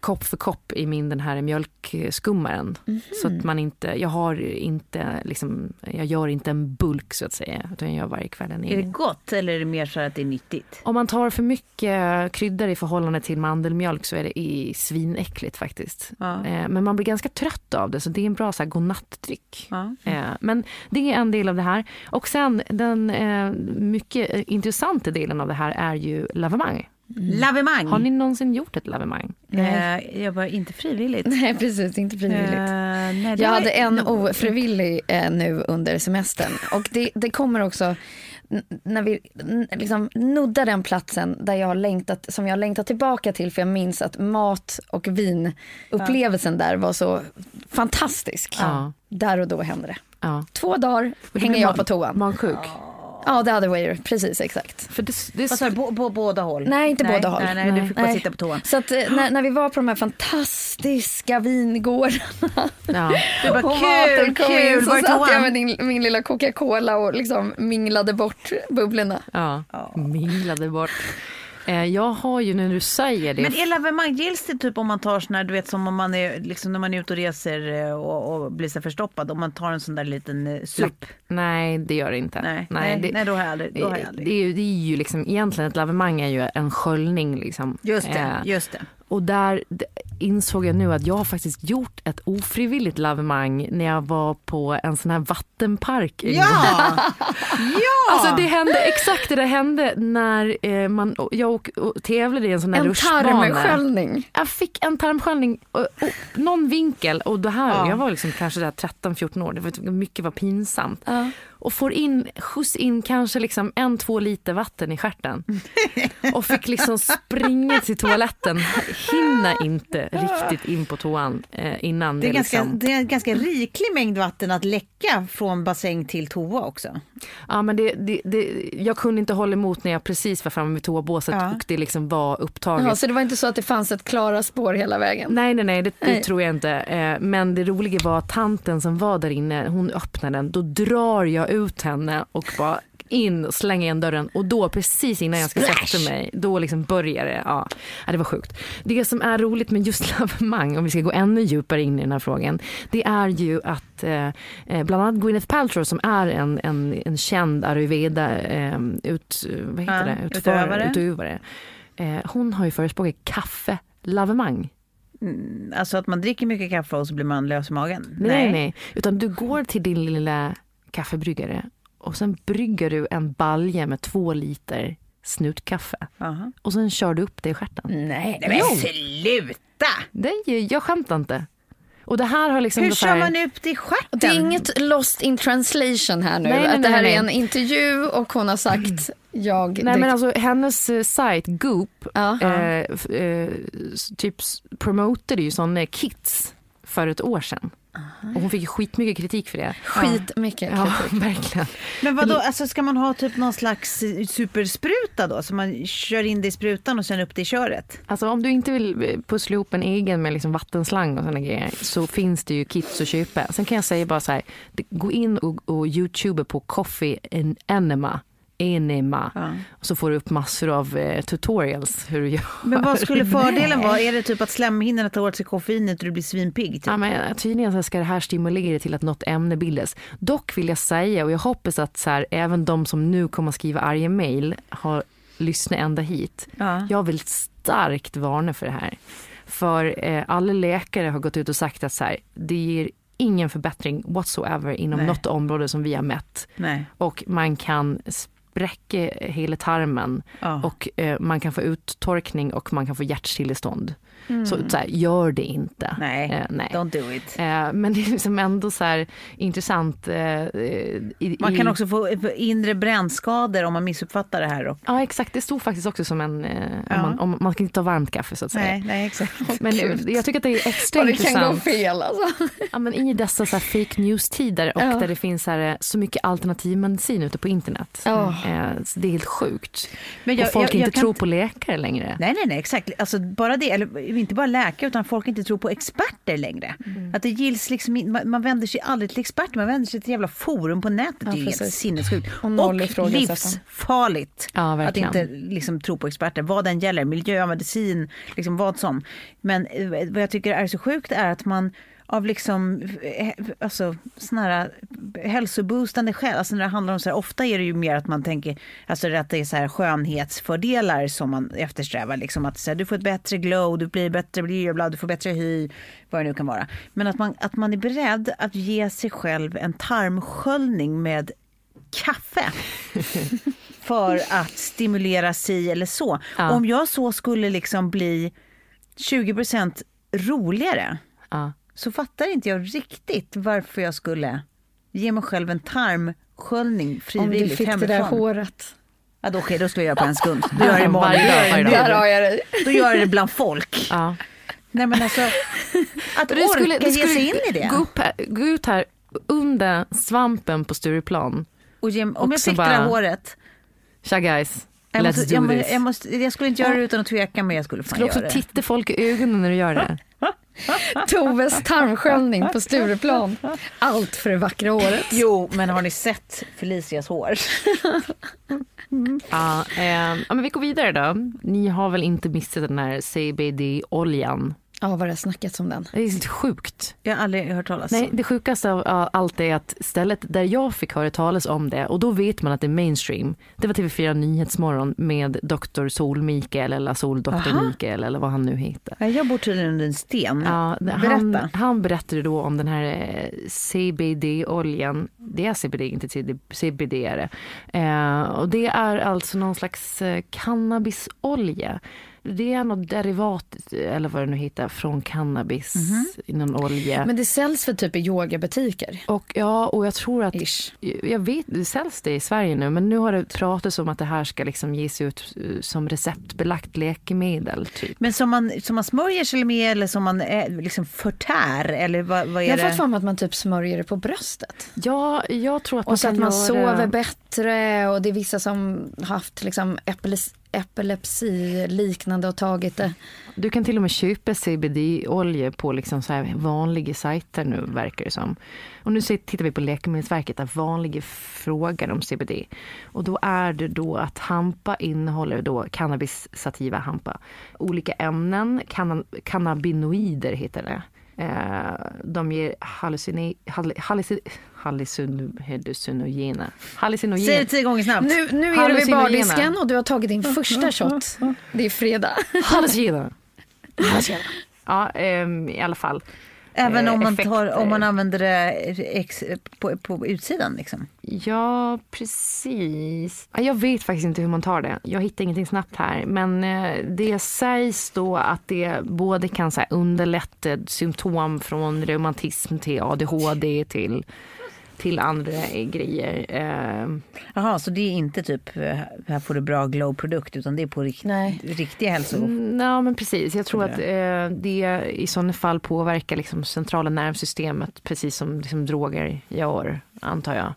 kopp för kopp i min den här mjölkskummaren. Så att man inte, jag har inte liksom, jag gör inte en bulk så att säga, utan jag gör varje kväll en Är det egen. gott eller är det mer så att det är nyttigt? Om man tar för mycket kryddor i förhållande till mandelmjölk så är det i svinäckligt faktiskt. Ja. Eh, men man blir ganska trött av det så det är en bra så här, godnattdryck. Ja. Eh, Men det är en del av det här. Och sen den eh, mycket eh, intressanta delen av det här är ju lavemang. Lavemang. Har ni någonsin gjort ett lavemang? Eh, jag var inte frivilligt. Nej, precis. Inte frivilligt. Eh, nej, Jag hade en nog. ofrivillig eh, nu under semestern. Och det, det kommer också när vi liksom nuddar den platsen där jag har längtat, som jag har längtat tillbaka till för jag minns att mat och vinupplevelsen där var så fantastisk. Där och då hände det. Två dagar hänger jag på toan. Magsjuk? Ja, the other way, precis exakt. För det, det, Vad sa du, på, på båda håll? Nej, inte båda håll. Nej, nej, du Nej. fick bara Nej. sitta på toan. Så att, eh, när, när vi var på de här fantastiska vingårdarna ja. Du bara, och kul, maten kom in kul, så var är satt jag toan? med din, min lilla Coca-Cola och liksom minglade bort bubblorna. ja. Minglade bort. Eh, jag har ju när du säger det. Men är lavemang, gills det typ om man tar sån här, du vet som om man är, liksom när man är ute och reser eh, och, och blir så förstoppad, om man tar en sån där liten eh, sup? Nej, det gör det inte. Nej, nej, det, nej, då har jag aldrig. Då har jag aldrig. det, är, ju- det är ju liksom, egentligen ett lavemang är ju en sköljning. Liksom. Just det, just det. Och där insåg jag nu att jag har faktiskt gjort ett ofrivilligt lavemang när jag var på en sån här vattenpark. en. Ja! ja! Alltså det hände, exakt det där hände när eh, man, jag och, och tävlade i en sån här En rutschbana. tarmsköljning. Jag fick en tarmsköljning, och, och, någon vinkel och det här, Ja. jag var liksom kanske där 13-14 år, det var, mycket var pinsamt. Ja. Och får in, skjuts in kanske liksom en, två liter vatten i stjärten. Och fick liksom springa till toaletten, hinna inte riktigt in på toan eh, innan det, det, är ganska, liksom. det är en ganska riklig mängd vatten att läcka från bassäng till toa också. Ja, men det, det, det, jag kunde inte hålla emot när jag precis var framme vid toabåset Ja. och det liksom var upptaget. Jaha, så det var inte så att det fanns ett klara spår hela vägen? Nej, nej, nej, det, det Nej. tror jag inte. Eh, Men det roliga var att tanten som var där inne, hon öppnade den. Då drar jag ut henne och bara in och slänger igen dörren och då precis innan jag ska sätta mig, då liksom börjar det. Ja, Ja, det var sjukt. Det som är roligt med just lavemang, om vi ska gå ännu djupare in i den här frågan, det är ju att eh, eh, bland annat Gwyneth Paltrow som är en, en, en känd ayurveda eh, ut, vad heter Ja, det? utövare. utövare. Eh, hon har ju förespråkat kaffe lavemang. Alltså att man dricker mycket kaffe och så blir man lös i magen. Nej, nej, nej. Utan du går till din lilla kaffebryggare och sen brygger du en balja med två liter snutkaffe. Aha. Och sen kör du upp det i stjärten. Nej. Nej men sluta! Det är, ju- jag skämtar inte. Och det här har liksom... Hur här- kör man upp det i stjärten? Det är inget lost in translation här nu. Nej, nej, att det nej, här nej. är en intervju och hon har sagt jag... Nej det- men alltså hennes eh, sajt Goop Ja. eh, f- eh, typ promotade ju sådana kits för ett år sedan. Och hon fick skitmycket kritik för det. Skitmycket Ja, kritik. verkligen. Men vadå, alltså ska man ha typ någon slags superspruta då? Så man kör in det i sprutan och sen upp det i köret? Alltså om du inte vill eh, pussla ihop en egen med liksom vattenslang och sådana grejer så finns det ju kits att köpa. Sen kan jag säga bara så här, gå in och, och youtube på coffee en enema. Enema. Och så får du upp massor av eh, tutorials hur du gör. Men vad skulle fördelen vara? Är det typ att slemhinnorna tar åt sig koffeinet och du blir svinpigg? Typ? Ja, men tydligen så ska det här stimulera till att något ämne bildas. Dock vill jag säga, och jag hoppas att så här, även de som nu kommer att skriva arga mejl har lyssnat ända hit. Ja. Jag vill starkt varna för det här. För eh, alla läkare har gått ut och sagt att så här, det ger ingen förbättring whatsoever inom Nej. något område som vi har mätt. Nej. Och man kan spräcka hela tarmen Ja. och eh, man kan få uttorkning och man kan få hjärtstillestånd. Så, så här, gör det inte. Nej, Eh, nej. don't do it. Eh, men det är liksom ändå så här intressant. Eh, i, Man kan i, också få inre brännskador om man missuppfattar det här. Och... Ja exakt, det stod faktiskt också som en, eh, Ja. om man, om, man kan inte ta varmt kaffe så att säga. Nej, nej, exakt. Men det- jag tycker att det är extra Och det kan gå intressant. fel alltså. Ja, men I dessa så här fake news-tider och Ja. där det finns så, här, så mycket alternativ medicin ute på internet. Eh, så det är helt sjukt. Men jag- och folk jag- jag inte kan tror på läkare längre. Nej, nej, nej, exakt. Alltså bara det, eller inte bara läkare utan folk inte tror på experter längre. Mm. Att det gills liksom, man, man vänder sig aldrig till experter, man vänder sig till jävla forum på nätet. Ja, det är ju helt sinnessjukt. Och Och livsfarligt Ja, att inte liksom, tro på experter. Vad den gäller, miljö, medicin, liksom vad som. Men eh, vad jag tycker är så sjukt är att man av liksom, eh, alltså såna här hälsoboostande skäl, alltså när det handlar om så här, ofta är det ju mer att man tänker, alltså att det är så här skönhetsfördelar som man eftersträvar, liksom att så här, du får ett bättre glow, du blir bättre, bla, du får bättre hy, vad det nu kan vara. Men att man, att man är beredd att ge sig själv en tarmsköljning med kaffe för att stimulera si eller så. Ja. Om jag så skulle liksom bli 20% roligare Ja. Så fattar inte jag riktigt varför jag skulle ge mig själv en tarmsköljning Om du frivilligt fick det där hemifrån. håret. Ja, då, okej, då skulle jag göra på en sekund. Då gör jag det imorgon. Varje dag, Då gör jag det dag. nu. Där har jag dig. Då gör jag det bland folk. Ja. Nej men alltså, att Det orka skulle, ge skulle sig in i det. Gå, upp här, gå ut här under svampen på Stureplan. Och ge, om jag också fick det där bara- håret. Tja guys, Jag, let's måste, do jag, this. jag, måste, jag skulle inte göra det utan att tveka men jag skulle fan skulle också göra det. titta folk i ögonen när du gör det. Toves tarmsköljning på Stureplan. Allt för det vackra håret. Jo, men har ni sett Felicias hår? Ja, eh, ja, men vi går vidare då. Ni har väl inte missat den här CBD-oljan? Ja, vad det har snackats om den. Det är lite sjukt. Jag har aldrig hört talas Nej, det sjukaste av allt är att stället där jag fick höra talas om det och då vet man att det är mainstream. Det var TV4 Nyhetsmorgon med Dr. Sol Mikael eller Sol Dr. Aha. Mikael eller vad han nu heter. Jag bor tydligen under en sten. Ja, Berätta. han, han berättade då om den här eh, CBD-oljan. Det är CBD, inte CBD, CBD är det. Eh, och det är alltså någon slags eh, cannabisolja. Det är något derivat, eller vad det nu heter, från cannabis i någon olja. Men det säljs för typ i yogabutiker. Och ja, och jag tror att, Ish. jag vet, det säljs det i Sverige nu, men nu har det pratats om att det här ska liksom ges ut eh, som receptbelagt läkemedel. Typ. Men som man, som man smörjer sig med eller som man eh, liksom förtär? Eller vad, vad är Jag har det? fått för mig att man typ smörjer det på bröstet. Ja, jag tror att man Och så att man göra... sover bättre och det är vissa som har haft liksom epilepsi, epilepsi liknande och tagit det. Du kan till och med köpa CBD-olja på liksom så här vanliga sajter nu verkar det som. Och nu tittar vi på Läkemedelsverket, där vanliga frågar om CBD. Och då är det då att hampa innehåller då cannabis sativa hampa. Olika ämnen, canna, cannabinoider heter det. Eh, de ger hallucin, hallucin, hallucinogena. hallucinogena. Säg det tio gånger snabbt. Nu, nu är du vid bardisken och du har tagit din första shot. Det är fredag. Hallucinogena. Ja, ehm, i alla fall. Även eh, om man, tar, om man använder det ex, på, på utsidan liksom. Ja, precis. Ja, Jag vet faktiskt inte hur man tar det. Jag hittar ingenting snabbt här. Men eh, det sägs då att det både kan så här, underlätta symptom från reumatism till ADHD till, till andra grejer. Eh, Jaha, så det är inte typ eh, här får du bra glow-produkt utan det är på rikt, Nej. riktiga hälso... Mm, Ja, men precis. Jag tror att eh, det i sådana fall påverkar liksom centrala nervsystemet precis som liksom droger gör, antar jag.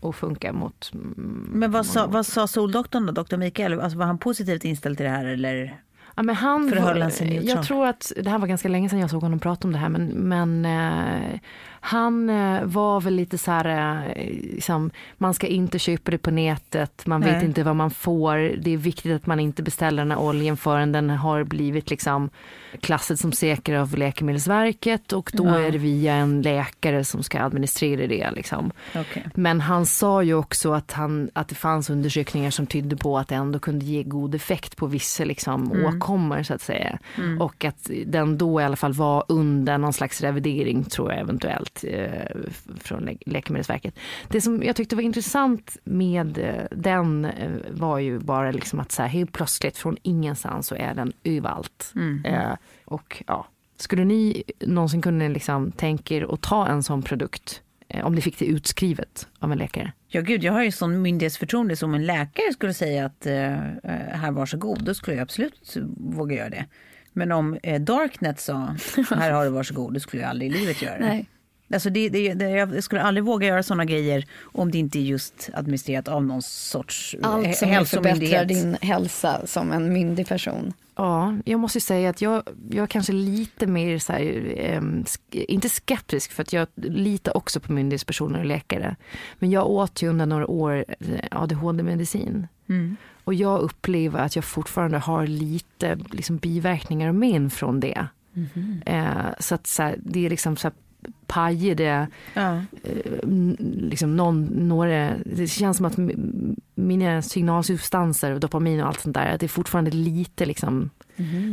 Och funkar mot... mm, Men vad sa, vad sa soldoktorn då, doktor Mikael? Alltså, var han positivt inställd till det här eller? Ja, men han Förhöll han sig neutral? Jag tror att det här var ganska länge sedan jag såg honom prata om det här men, men eh, han eh, var väl lite så här, eh, liksom, man ska inte köpa det på nätet, man vet Nej. inte vad man får, det är viktigt att man inte beställer den här oljan förrän den har blivit liksom klassad som säker av Läkemedelsverket och då Ja. är det via en läkare som ska administrera det. Liksom. Okej. Men han sa ju också att, han, att det fanns undersökningar som tydde på att det ändå kunde ge god effekt på vissa liksom, Mm. kommer så att säga. Och att den då i alla fall var under någon slags revidering tror jag eventuellt eh, från Lä- Läkemedelsverket. Det som jag tyckte var intressant med eh, den eh, var ju bara liksom att så här, helt plötsligt från ingenstans så är den överallt. Eh, och ja, skulle ni någonsin kunna liksom tänka er att ta en sån produkt om ni fick det utskrivet av en läkare? Ja gud, jag har ju sån myndighetsförtroende som en läkare skulle säga att eh, här varsågod, då skulle jag absolut våga göra det. Men om eh, Darknet sa här har du varsågod, då skulle jag aldrig i livet göra det. Nej. Alltså det, det, det, jag skulle aldrig våga göra såna grejer om det inte är just administrerat av någon sorts eh, Allt som förbättrar din hälsa som en myndig person. Ja, jag måste ju säga att jag, jag är kanske lite mer så här, sk- inte skeptisk för att jag litar också på myndighetspersoner och läkare. Men jag åt ju under några år eh, ADHD-medicin. Och jag upplever att jag fortfarande har lite liksom, biverkningar och men från det. Eh, så att så här, det är liksom så här pajade Ja. eh, liksom någon, några, det känns som att mina signalsubstanser, dopamin och allt sånt där, att det är fortfarande lite liksom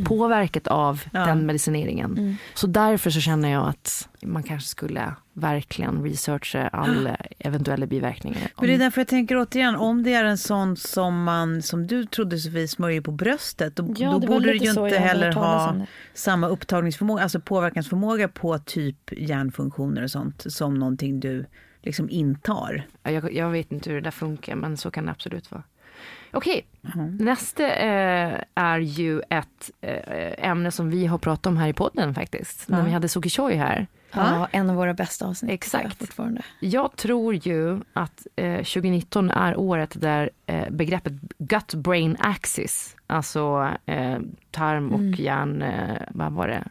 påverkat av Ja. den medicineringen. Så därför så känner jag att man kanske skulle verkligen researcha alla eventuella biverkningar. Men det är därför jag tänker återigen, om det är en sån som man, som du trodde Sofie, smörjer på bröstet, då, Ja, då borde du ju inte heller ha samma upptagningsförmåga, alltså påverkansförmåga på typ hjärnfunktioner och sånt som någonting du liksom intar. Ja, Jag, jag vet inte hur det där funkar, men så kan det absolut vara. Okej, nästa eh, är ju ett eh, ämne som vi har pratat om här i podden faktiskt, när vi hade Soki Choi här. Ja, en av våra bästa avsnitt. Exakt. Fortfarande. Jag tror ju att eh, 2019 är året där eh, begreppet gut-brain axis, alltså eh, tarm och hjärn, eh, vad var det,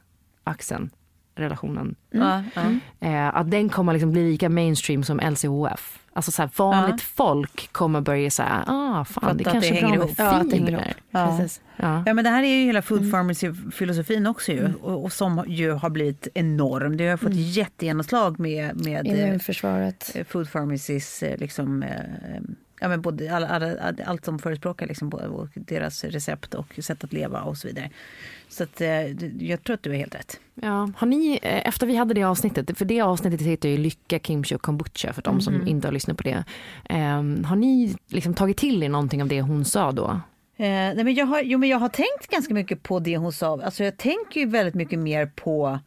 axeln, relationen, Ja, ja. eh, att den kommer liksom bli lika mainstream som LCHF. Alltså så här, vanligt folk kommer börja säga, ah fan det Fatta att kanske det är bra hänger med ihop. Ja, att det hänger fibrer. ihop. Ja. Ja. Ja men det här är ju hela food pharmacy-filosofin också ju och, och som ju har blivit enorm. Det har fått jättegenomslag med, med eh, Immunförsvaret. eh, food pharmacies eh, liksom Ja, men både alla, alla, allt som förespråkar liksom, deras recept och sätt att leva och så vidare. Så att, eh, jag tror att du är helt rätt. Ja, har ni, eh, efter vi hade det avsnittet, för det avsnittet heter ju Lycka, kimchi och kombucha för de som inte har lyssnat på det. Ehm, har ni liksom tagit till er någonting av det hon sa då? Eh, nej men jag, har, jo, men jag har tänkt ganska mycket på det hon sa. Alltså, jag tänker ju väldigt mycket mer på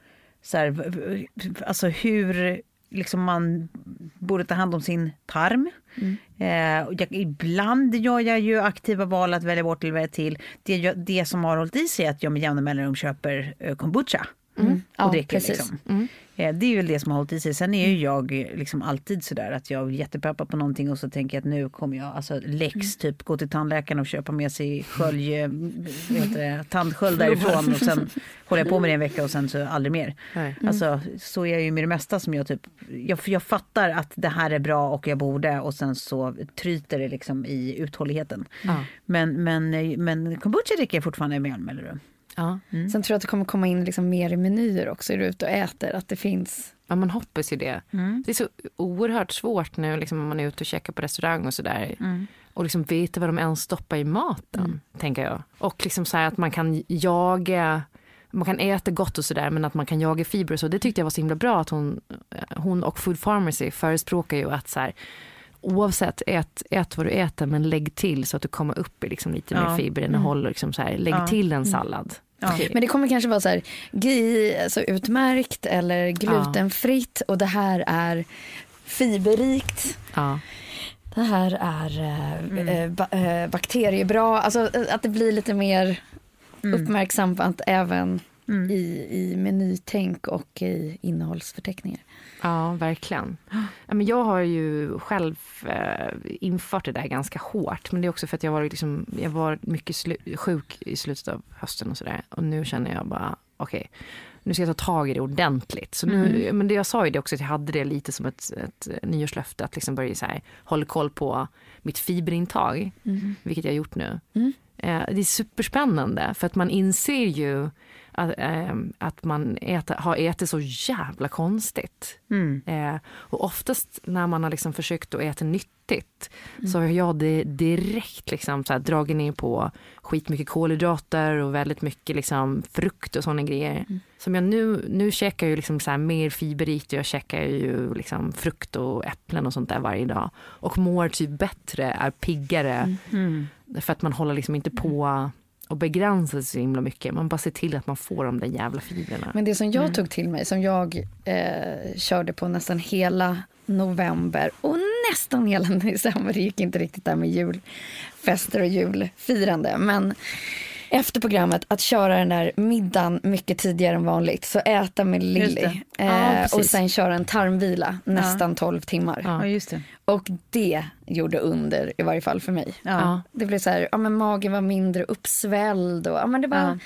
så här, alltså hur liksom man borde ta hand om sin tarm. Eh, och jag, ibland gör jag ju aktiva val att välja bort eller välja till. Det, det som har hållit i sig är att jag med jämna mellanrum köper eh, kombucha. Och Ja, dricker precis. liksom. Eh, Det är ju det som har hållit i sig. Sen är ju jag eh, liksom alltid sådär att jag är jättepeppad på någonting och så tänker jag att nu kommer jag, alltså läx, typ gå till tandläkaren och köpa med sig skölj, eh, heter det, tandsköld därifrån och sen håller jag på med det en vecka och sen så aldrig mer. Nej. Alltså så är jag ju med det mesta som jag typ, jag, jag fattar att det här är bra och jag borde och sen så tryter det liksom i uthålligheten. Ja. Men, men, men kombucha dricker jag fortfarande med mellanrum. Ja. Sen tror jag att det kommer komma in liksom mer i menyer också. Är du ute och äter? Att det finns. Ja, man hoppas ju det. Det är så oerhört svårt nu liksom, om man är ute och käkar på restaurang och sådär. Och liksom veta vad de ens stoppar i maten, tänker jag. Och liksom så att man kan jaga, man kan äta gott och sådär men att man kan jaga fibrer och så. Det tyckte jag var så himla bra att hon, hon och Food Pharmacy förespråkar ju att så här, Oavsett, ät, ät vad du äter men lägg till så att du kommer upp i liksom lite Ja. mer fiberinnehåll. och Liksom så här, lägg till en sallad. Ja. Men det kommer kanske vara så här, GI, alltså utmärkt eller glutenfritt och det här är fiberrikt. Ja. Det här är eh, eh, ba- eh, bakteriebra. Alltså eh, att det blir lite mer uppmärksamt även i, i menytänk och i innehållsförteckningar. Ja, verkligen. Ja, men jag har ju själv eh, infört det där ganska hårt. Men det är också för att jag var, liksom, jag var mycket sjuk i slutet av hösten och sådär. Och nu känner jag bara, okej, nu ska jag ta tag i det ordentligt. Så nu, men det jag sa ju det också att jag hade det lite som ett, ett nyårslöfte att liksom börja så här, hålla koll på mitt fiberintag. Vilket jag har gjort nu. Eh, det är superspännande för att man inser ju att, eh, att man äter, har ätit så jävla konstigt. Mm. Eh, och oftast när man har liksom försökt att äta nyttigt Mm. så har jag det direkt liksom så här dragit ner på skitmycket kolhydrater och väldigt mycket liksom frukt och sådana grejer. Mm. Som jag nu, nu käkar jag ju liksom så här mer fiberrikt och jag käkar ju liksom frukt och äpplen och sånt där varje dag. Och mår typ bättre, är piggare. Mm. För att man håller liksom inte på och begränsar sig så himla mycket. Man bara ser till att man får de där jävla fibrerna. Men det som Mm. jag tog till mig, som jag eh, körde på nästan hela november och nästan hela december, det gick inte riktigt där med julfester och julfirande. Men efter programmet att köra den där middagen mycket tidigare än vanligt. Så äta med Lilly. Ja, eh, och sen köra en tarmvila nästan 12 timmar. Ja, just det. Och det gjorde under i varje fall för mig. Ja. Det blev så här, ja men magen var mindre uppsvälld och ja men det var Ja.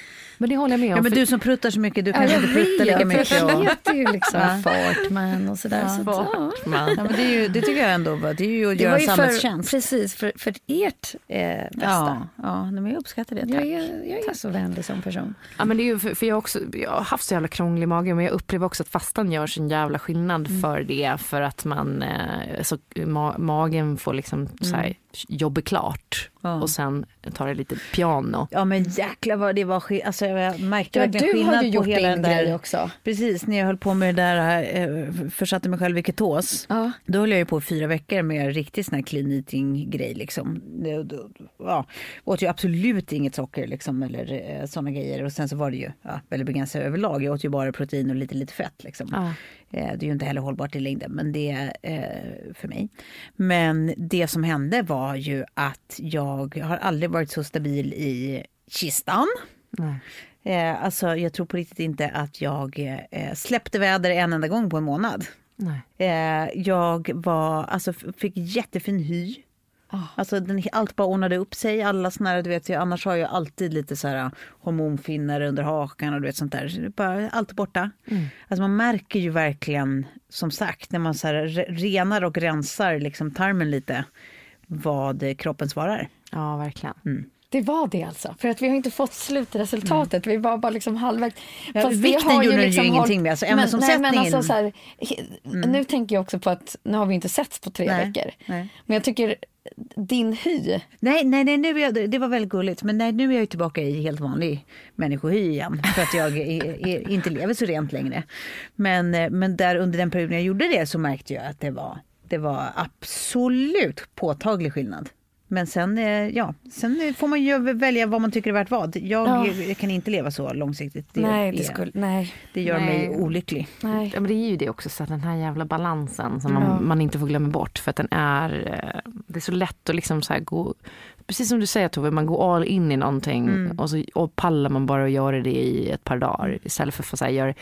Men det håller jag med om. Ja, men för- du som pruttar så mycket, du Ja, kanske jag inte pruttar lika vet, mycket. Jag heter ju liksom Ja. fartman och sådär. så att, ja. Ja, men det, är ju, det tycker jag ändå det är ju att Det göra för, samhällstjänst. precis, för, för ert eh, bästa. Ja, ja men jag uppskattar det. Jag Tack. är, jag är så vänlig som person. Ja, men det är ju för, för jag, har också, jag har haft så jävla krånglig mage men jag upplever också att fastan gör sin jävla skillnad Mm. för det. För att man, eh, så, ma, magen får liksom så här, jobba klart. Ja. och sen tar det lite piano. Ja men jäklar vad det var skill- alltså, jag märkte Ja, verkligen du skillnad på gjort hela den där. grej också. Precis, när jag höll på med det där, eh, försatte mig själv i ketos. Ja. Då höll jag ju på fyra veckor med riktigt sån här clean eating grej liksom. Ja, åt ju absolut inget socker liksom eller eh, såna grejer. Och sen så var det ju ja, väldigt begränsat överlag. Jag åt ju bara protein och lite lite fett liksom. Eh, Det är ju inte heller hållbart i längden, men det är eh, för mig. Men det som hände var ju att jag har aldrig varit så stabil i kistan. Eh, alltså, jag tror på riktigt inte att jag eh, släppte väder en enda gång på en månad. Eh, jag var, alltså, fick jättefin hy. Alltså, den, allt bara ordnade upp sig. Alla såna här, du vet, jag, annars har jag alltid lite så här, hormonfinnar under hakan och du vet, sånt där. Så Bara, allt borta. Alltså, man märker ju verkligen, som sagt, när man så här, re, renar och rensar liksom, tarmen lite, vad kroppen svarar. Ja, verkligen. Mm. Det var det alltså. För att vi har inte fått slutresultatet. Vi var bara liksom halvvägs. Ja, vikten har gjorde liksom ju ingenting hållit- med, alltså Men- ämnesomsättningen. Nej, men alltså, så här, he- Nu tänker jag också på att nu har vi inte setts på tre Nej, veckor. nej. Men jag tycker din hy. Nej, nej, nej nu är jag, det var väldigt gulligt. Men nej, nu är jag tillbaka i helt vanlig människohy igen. För att jag är, är, inte lever så rent längre. Men, eh, men där under den perioden jag gjorde det så märkte jag att det var, det var absolut påtaglig skillnad. Men sen, eh, ja, sen får man ju välja vad man tycker är värt vad. Jag, Ja. jag kan inte leva så långsiktigt. Det, nej, det, skulle, nej, det gör Nej. mig olycklig. nej. Ja, men det är ju det också, så att den här jävla balansen som Ja. man, man inte får glömma bort. För att den är, eh, det är så lätt att liksom så här gå, precis som du säger Tove, man går all in i någonting och så och pallar man bara att göra det i ett par dagar istället för att få så här, göra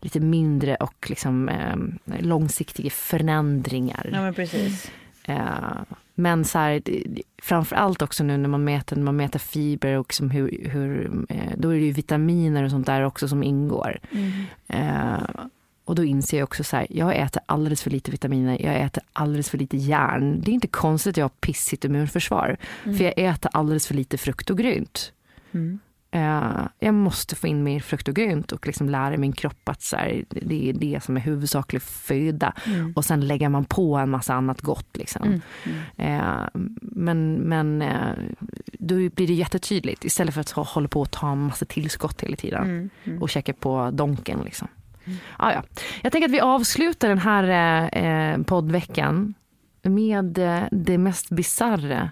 lite mindre och liksom, eh, långsiktiga förändringar. Ja, men precis. Eh, men så här, det- det- framför allt också nu när man mäter, när man mäter fiber och liksom hur, hur, eh, då är det ju vitaminer och sånt där också som ingår. Eh, och då inser jag också så här, jag äter alldeles för lite vitaminer, jag äter alldeles för lite järn. Det är inte konstigt att jag har pissigt immunförsvar, för jag äter alldeles för lite frukt och grönt. Eh, jag måste få in mer frukt och grönt och liksom lära min kropp att så här, det är det som är huvudsaklig föda. Och sen lägger man på en massa annat gott. Liksom. Eh, men men eh, då blir det jättetydligt istället för att hå- hålla på och ta en massa tillskott hela tiden och checka på donken. Liksom. Ah, ja. Jag tänker att vi avslutar den här poddveckan med det mest bisarra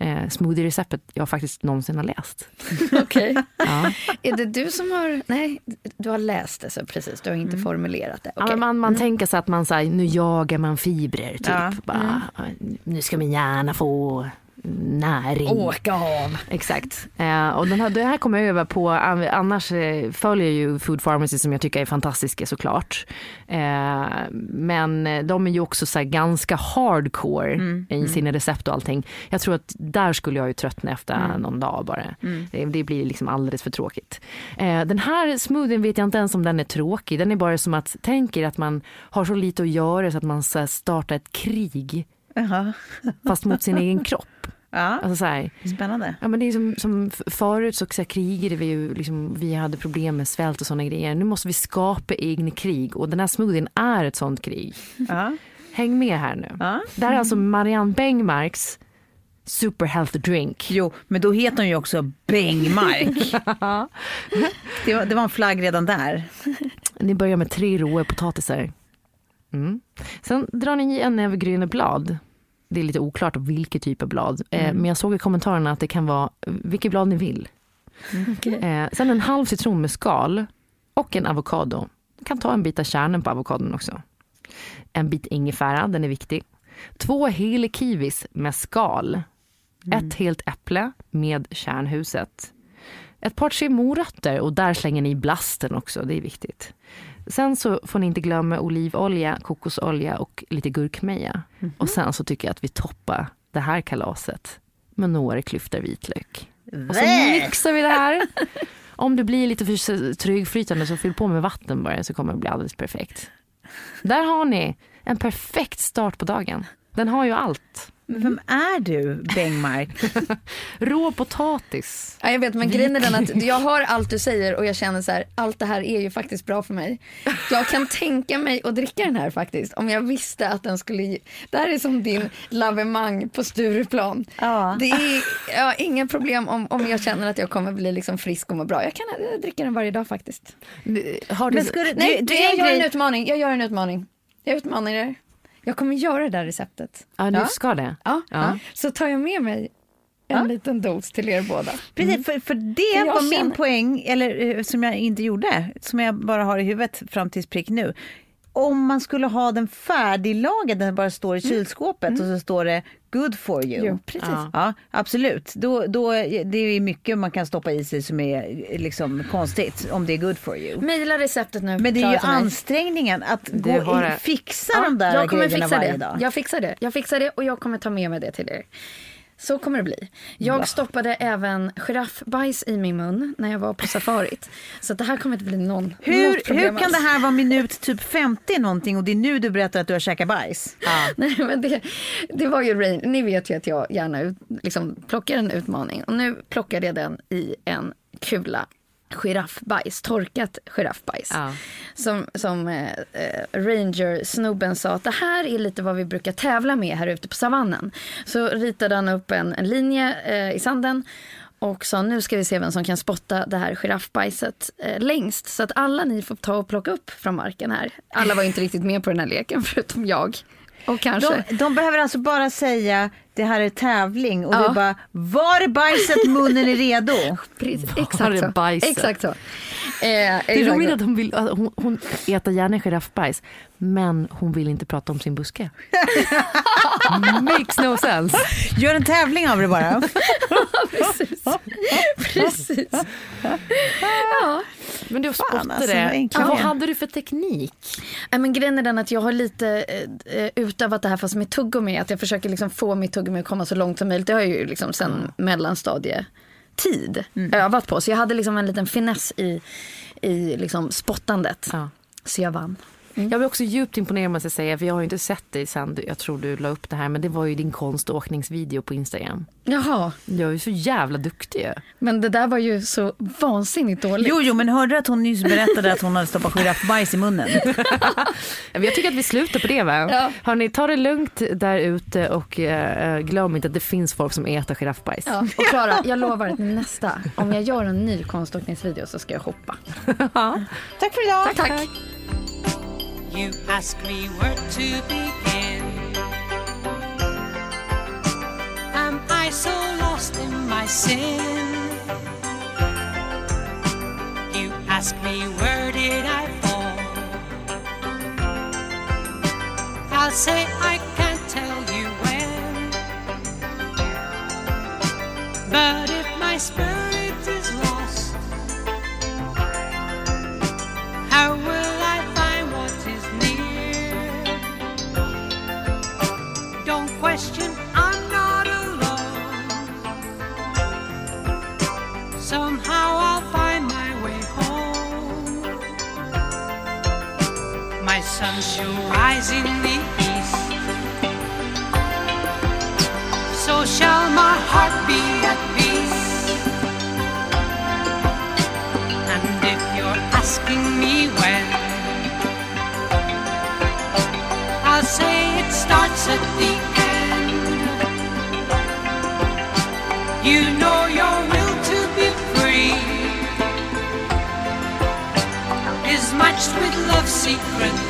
eh, smoothie-receptet jag faktiskt någonsin har läst. Okej. Ja. Är det du som har... Nej, du har läst det så precis. Du har inte formulerat det. Ja, Okej. men man, man tänker sig att man så här, nu jagar man fibrer typ. Ja. Bara, Nu ska min hjärna få näring. Åka av. Exakt. Eh, och den här, det här kommer jag över på, annars eh, följer jag ju Food Pharmacy som jag tycker är fantastiska såklart. Eh, men de är ju också så ganska hardcore i sina recept och allting. Jag tror att där skulle jag ju tröttna efter någon dag bara. Det, det blir liksom alldeles för tråkigt. Eh, den här smoothien vet jag inte ens om den är tråkig. Den är bara som att, tänk er att man har så lite att göra så att man så startar ett krig Jaha. fast mot sin egen kropp. Ja, Alltså så här, spännande. Ja, men det är som, som förut så, så här, krigade vi ju, liksom, vi hade problem med svält och sådana grejer. Nu måste vi skapa egna krig och den här smoothien är ett sånt krig. Ja. Häng med här nu. Det här är alltså Marianne Bengmarks Super Health Drink. Jo, men då heter hon ju också Bengmark. det, var, det var en flagg redan där. Ni börjar med tre råa potatisar. Mm. Sen drar ni i en näve gröna blad. Det är lite oklart vilket typ av blad. Eh, men jag såg i kommentarerna att det kan vara vilket blad ni vill. Eh, sen en halv citron med skal och en avokado. Du kan ta en bit av kärnan på avokadon också. En bit ingefära, den är viktig. Två hela kiwis med skal. Ett helt äpple med kärnhuset. Ett par tre morötter och där slänger ni blasten också, det är viktigt. Sen så får ni inte glömma olivolja, kokosolja och lite gurkmeja. Och sen så tycker jag att vi toppar det här kalaset med några klyftor vitlök. Och så mixar vi det här. Om det blir lite för trögflytande så fyll på med vatten bara så kommer det bli alldeles perfekt. Där har ni en perfekt start på dagen. Den har ju allt. Men vem är du, Bengmark? Rå potatis. Ja, jag vet, men grejen är den att jag hör allt du säger och jag känner så här, allt det här är ju faktiskt bra för mig. Jag kan tänka mig att dricka den här faktiskt, om jag visste att den skulle ge... Det här är som din lavemang på Stureplan. Ja. Det är ja, inga problem om, om jag känner att jag kommer bli liksom frisk och må bra. Jag kan eh, dricka den varje dag faktiskt. Har du, Men du, Nej, du, du, du, jag gör en utmaning. Jag gör en utmaning. Jag utmanar er. Jag kommer göra det där receptet. ja, du Ja. ska det? Ja. Ja. Så tar jag med mig en liten dos till er båda. Precis, för, för det För var min känner- poäng, eller eh, som jag inte gjorde, som jag bara har i huvudet fram tills prick nu. Om man skulle ha den färdiglagad, den bara står i kylskåpet och så står det good for you. Jo, precis. Ja. Ja, absolut. Då, då, det är mycket man kan stoppa i sig som är liksom konstigt, om det är good for you. Mejla receptet nu. Men det är ju ansträngningen att gå in, fixa de där jag kommer grejerna fixa varje det. dag. Jag fixar det. Jag fixar det och jag kommer ta med mig det till er. Så kommer det bli. Jag stoppade även giraffbajs i min mun när jag var på safarit. Så det här kommer inte bli någon, Hur, problem hur kan alls. det här vara minut typ 50 någonting och det är nu du berättar att du har käkat bajs? Nej, men det, det var ju rain. Ni vet ju att jag gärna ut, liksom, plockar en utmaning. Och nu plockade jag den i en kula giraffbajs, torkat giraffbajs. Ja. Som, som eh, eh, ranger-snubben sa att det här är lite vad vi brukar tävla med här ute på savannen. Så ritade han upp en, en linje eh, i sanden och sa nu ska vi se vem som kan spotta det här giraffbajset eh, längst. Så att alla ni får ta och plocka upp från marken här. Alla var inte riktigt med på den här leken förutom jag. Och kanske... De, de behöver alltså bara säga det här är tävling och Ja. det är bara var är bajset, munnen är redo. Precis, är exakt så. Exakt så. Eh, Det är roligt att hon, vill, att hon, hon äter gärna giraffbajs men hon vill inte prata om sin buske. Makes no sense. Gör en tävling av det bara. Precis. Precis. Ja. Men du spottade alltså, vad det. enkelt. Vad hade du för teknik? Nej, men grejen är den att jag har lite eh, utövat det här fast med tuggummi. Att jag försöker liksom få mitt tuggummi att komma så långt som möjligt. Det har jag ju liksom sen mellanstadietid övat på. Så jag hade liksom en liten finess i, i liksom spottandet. Ja. Så jag vann. Jag blir också djupt imponerad måste jag säga, för jag har ju inte sett dig sen jag tror du la upp det här, men det var ju din konståkningsvideo på Instagram. Jaha, Jag är ju så jävla duktig men det där var ju så vansinnigt dåligt. Jo, jo, men hörde du att hon nyss berättade att hon hade stoppat giraffbajs i munnen? Jag tycker att vi slutar på det va? Ja. Hörni, ta det lugnt där ute och eh, glöm inte att det finns folk som äter giraffbajs. Ja, och Klara, jag lovar att nästa, om jag gör en ny konståkningsvideo så ska jag hoppa. Tack för idag. Tack. You ask me where to begin. Am I so lost in my sin? You ask me where did I fall? I'll say I can't tell you when. But if my spirit My sun shall rise in the east. So shall my heart be at peace. And if you're asking me when, I'll say it starts at the end. You know your will to be free is matched with love secretly.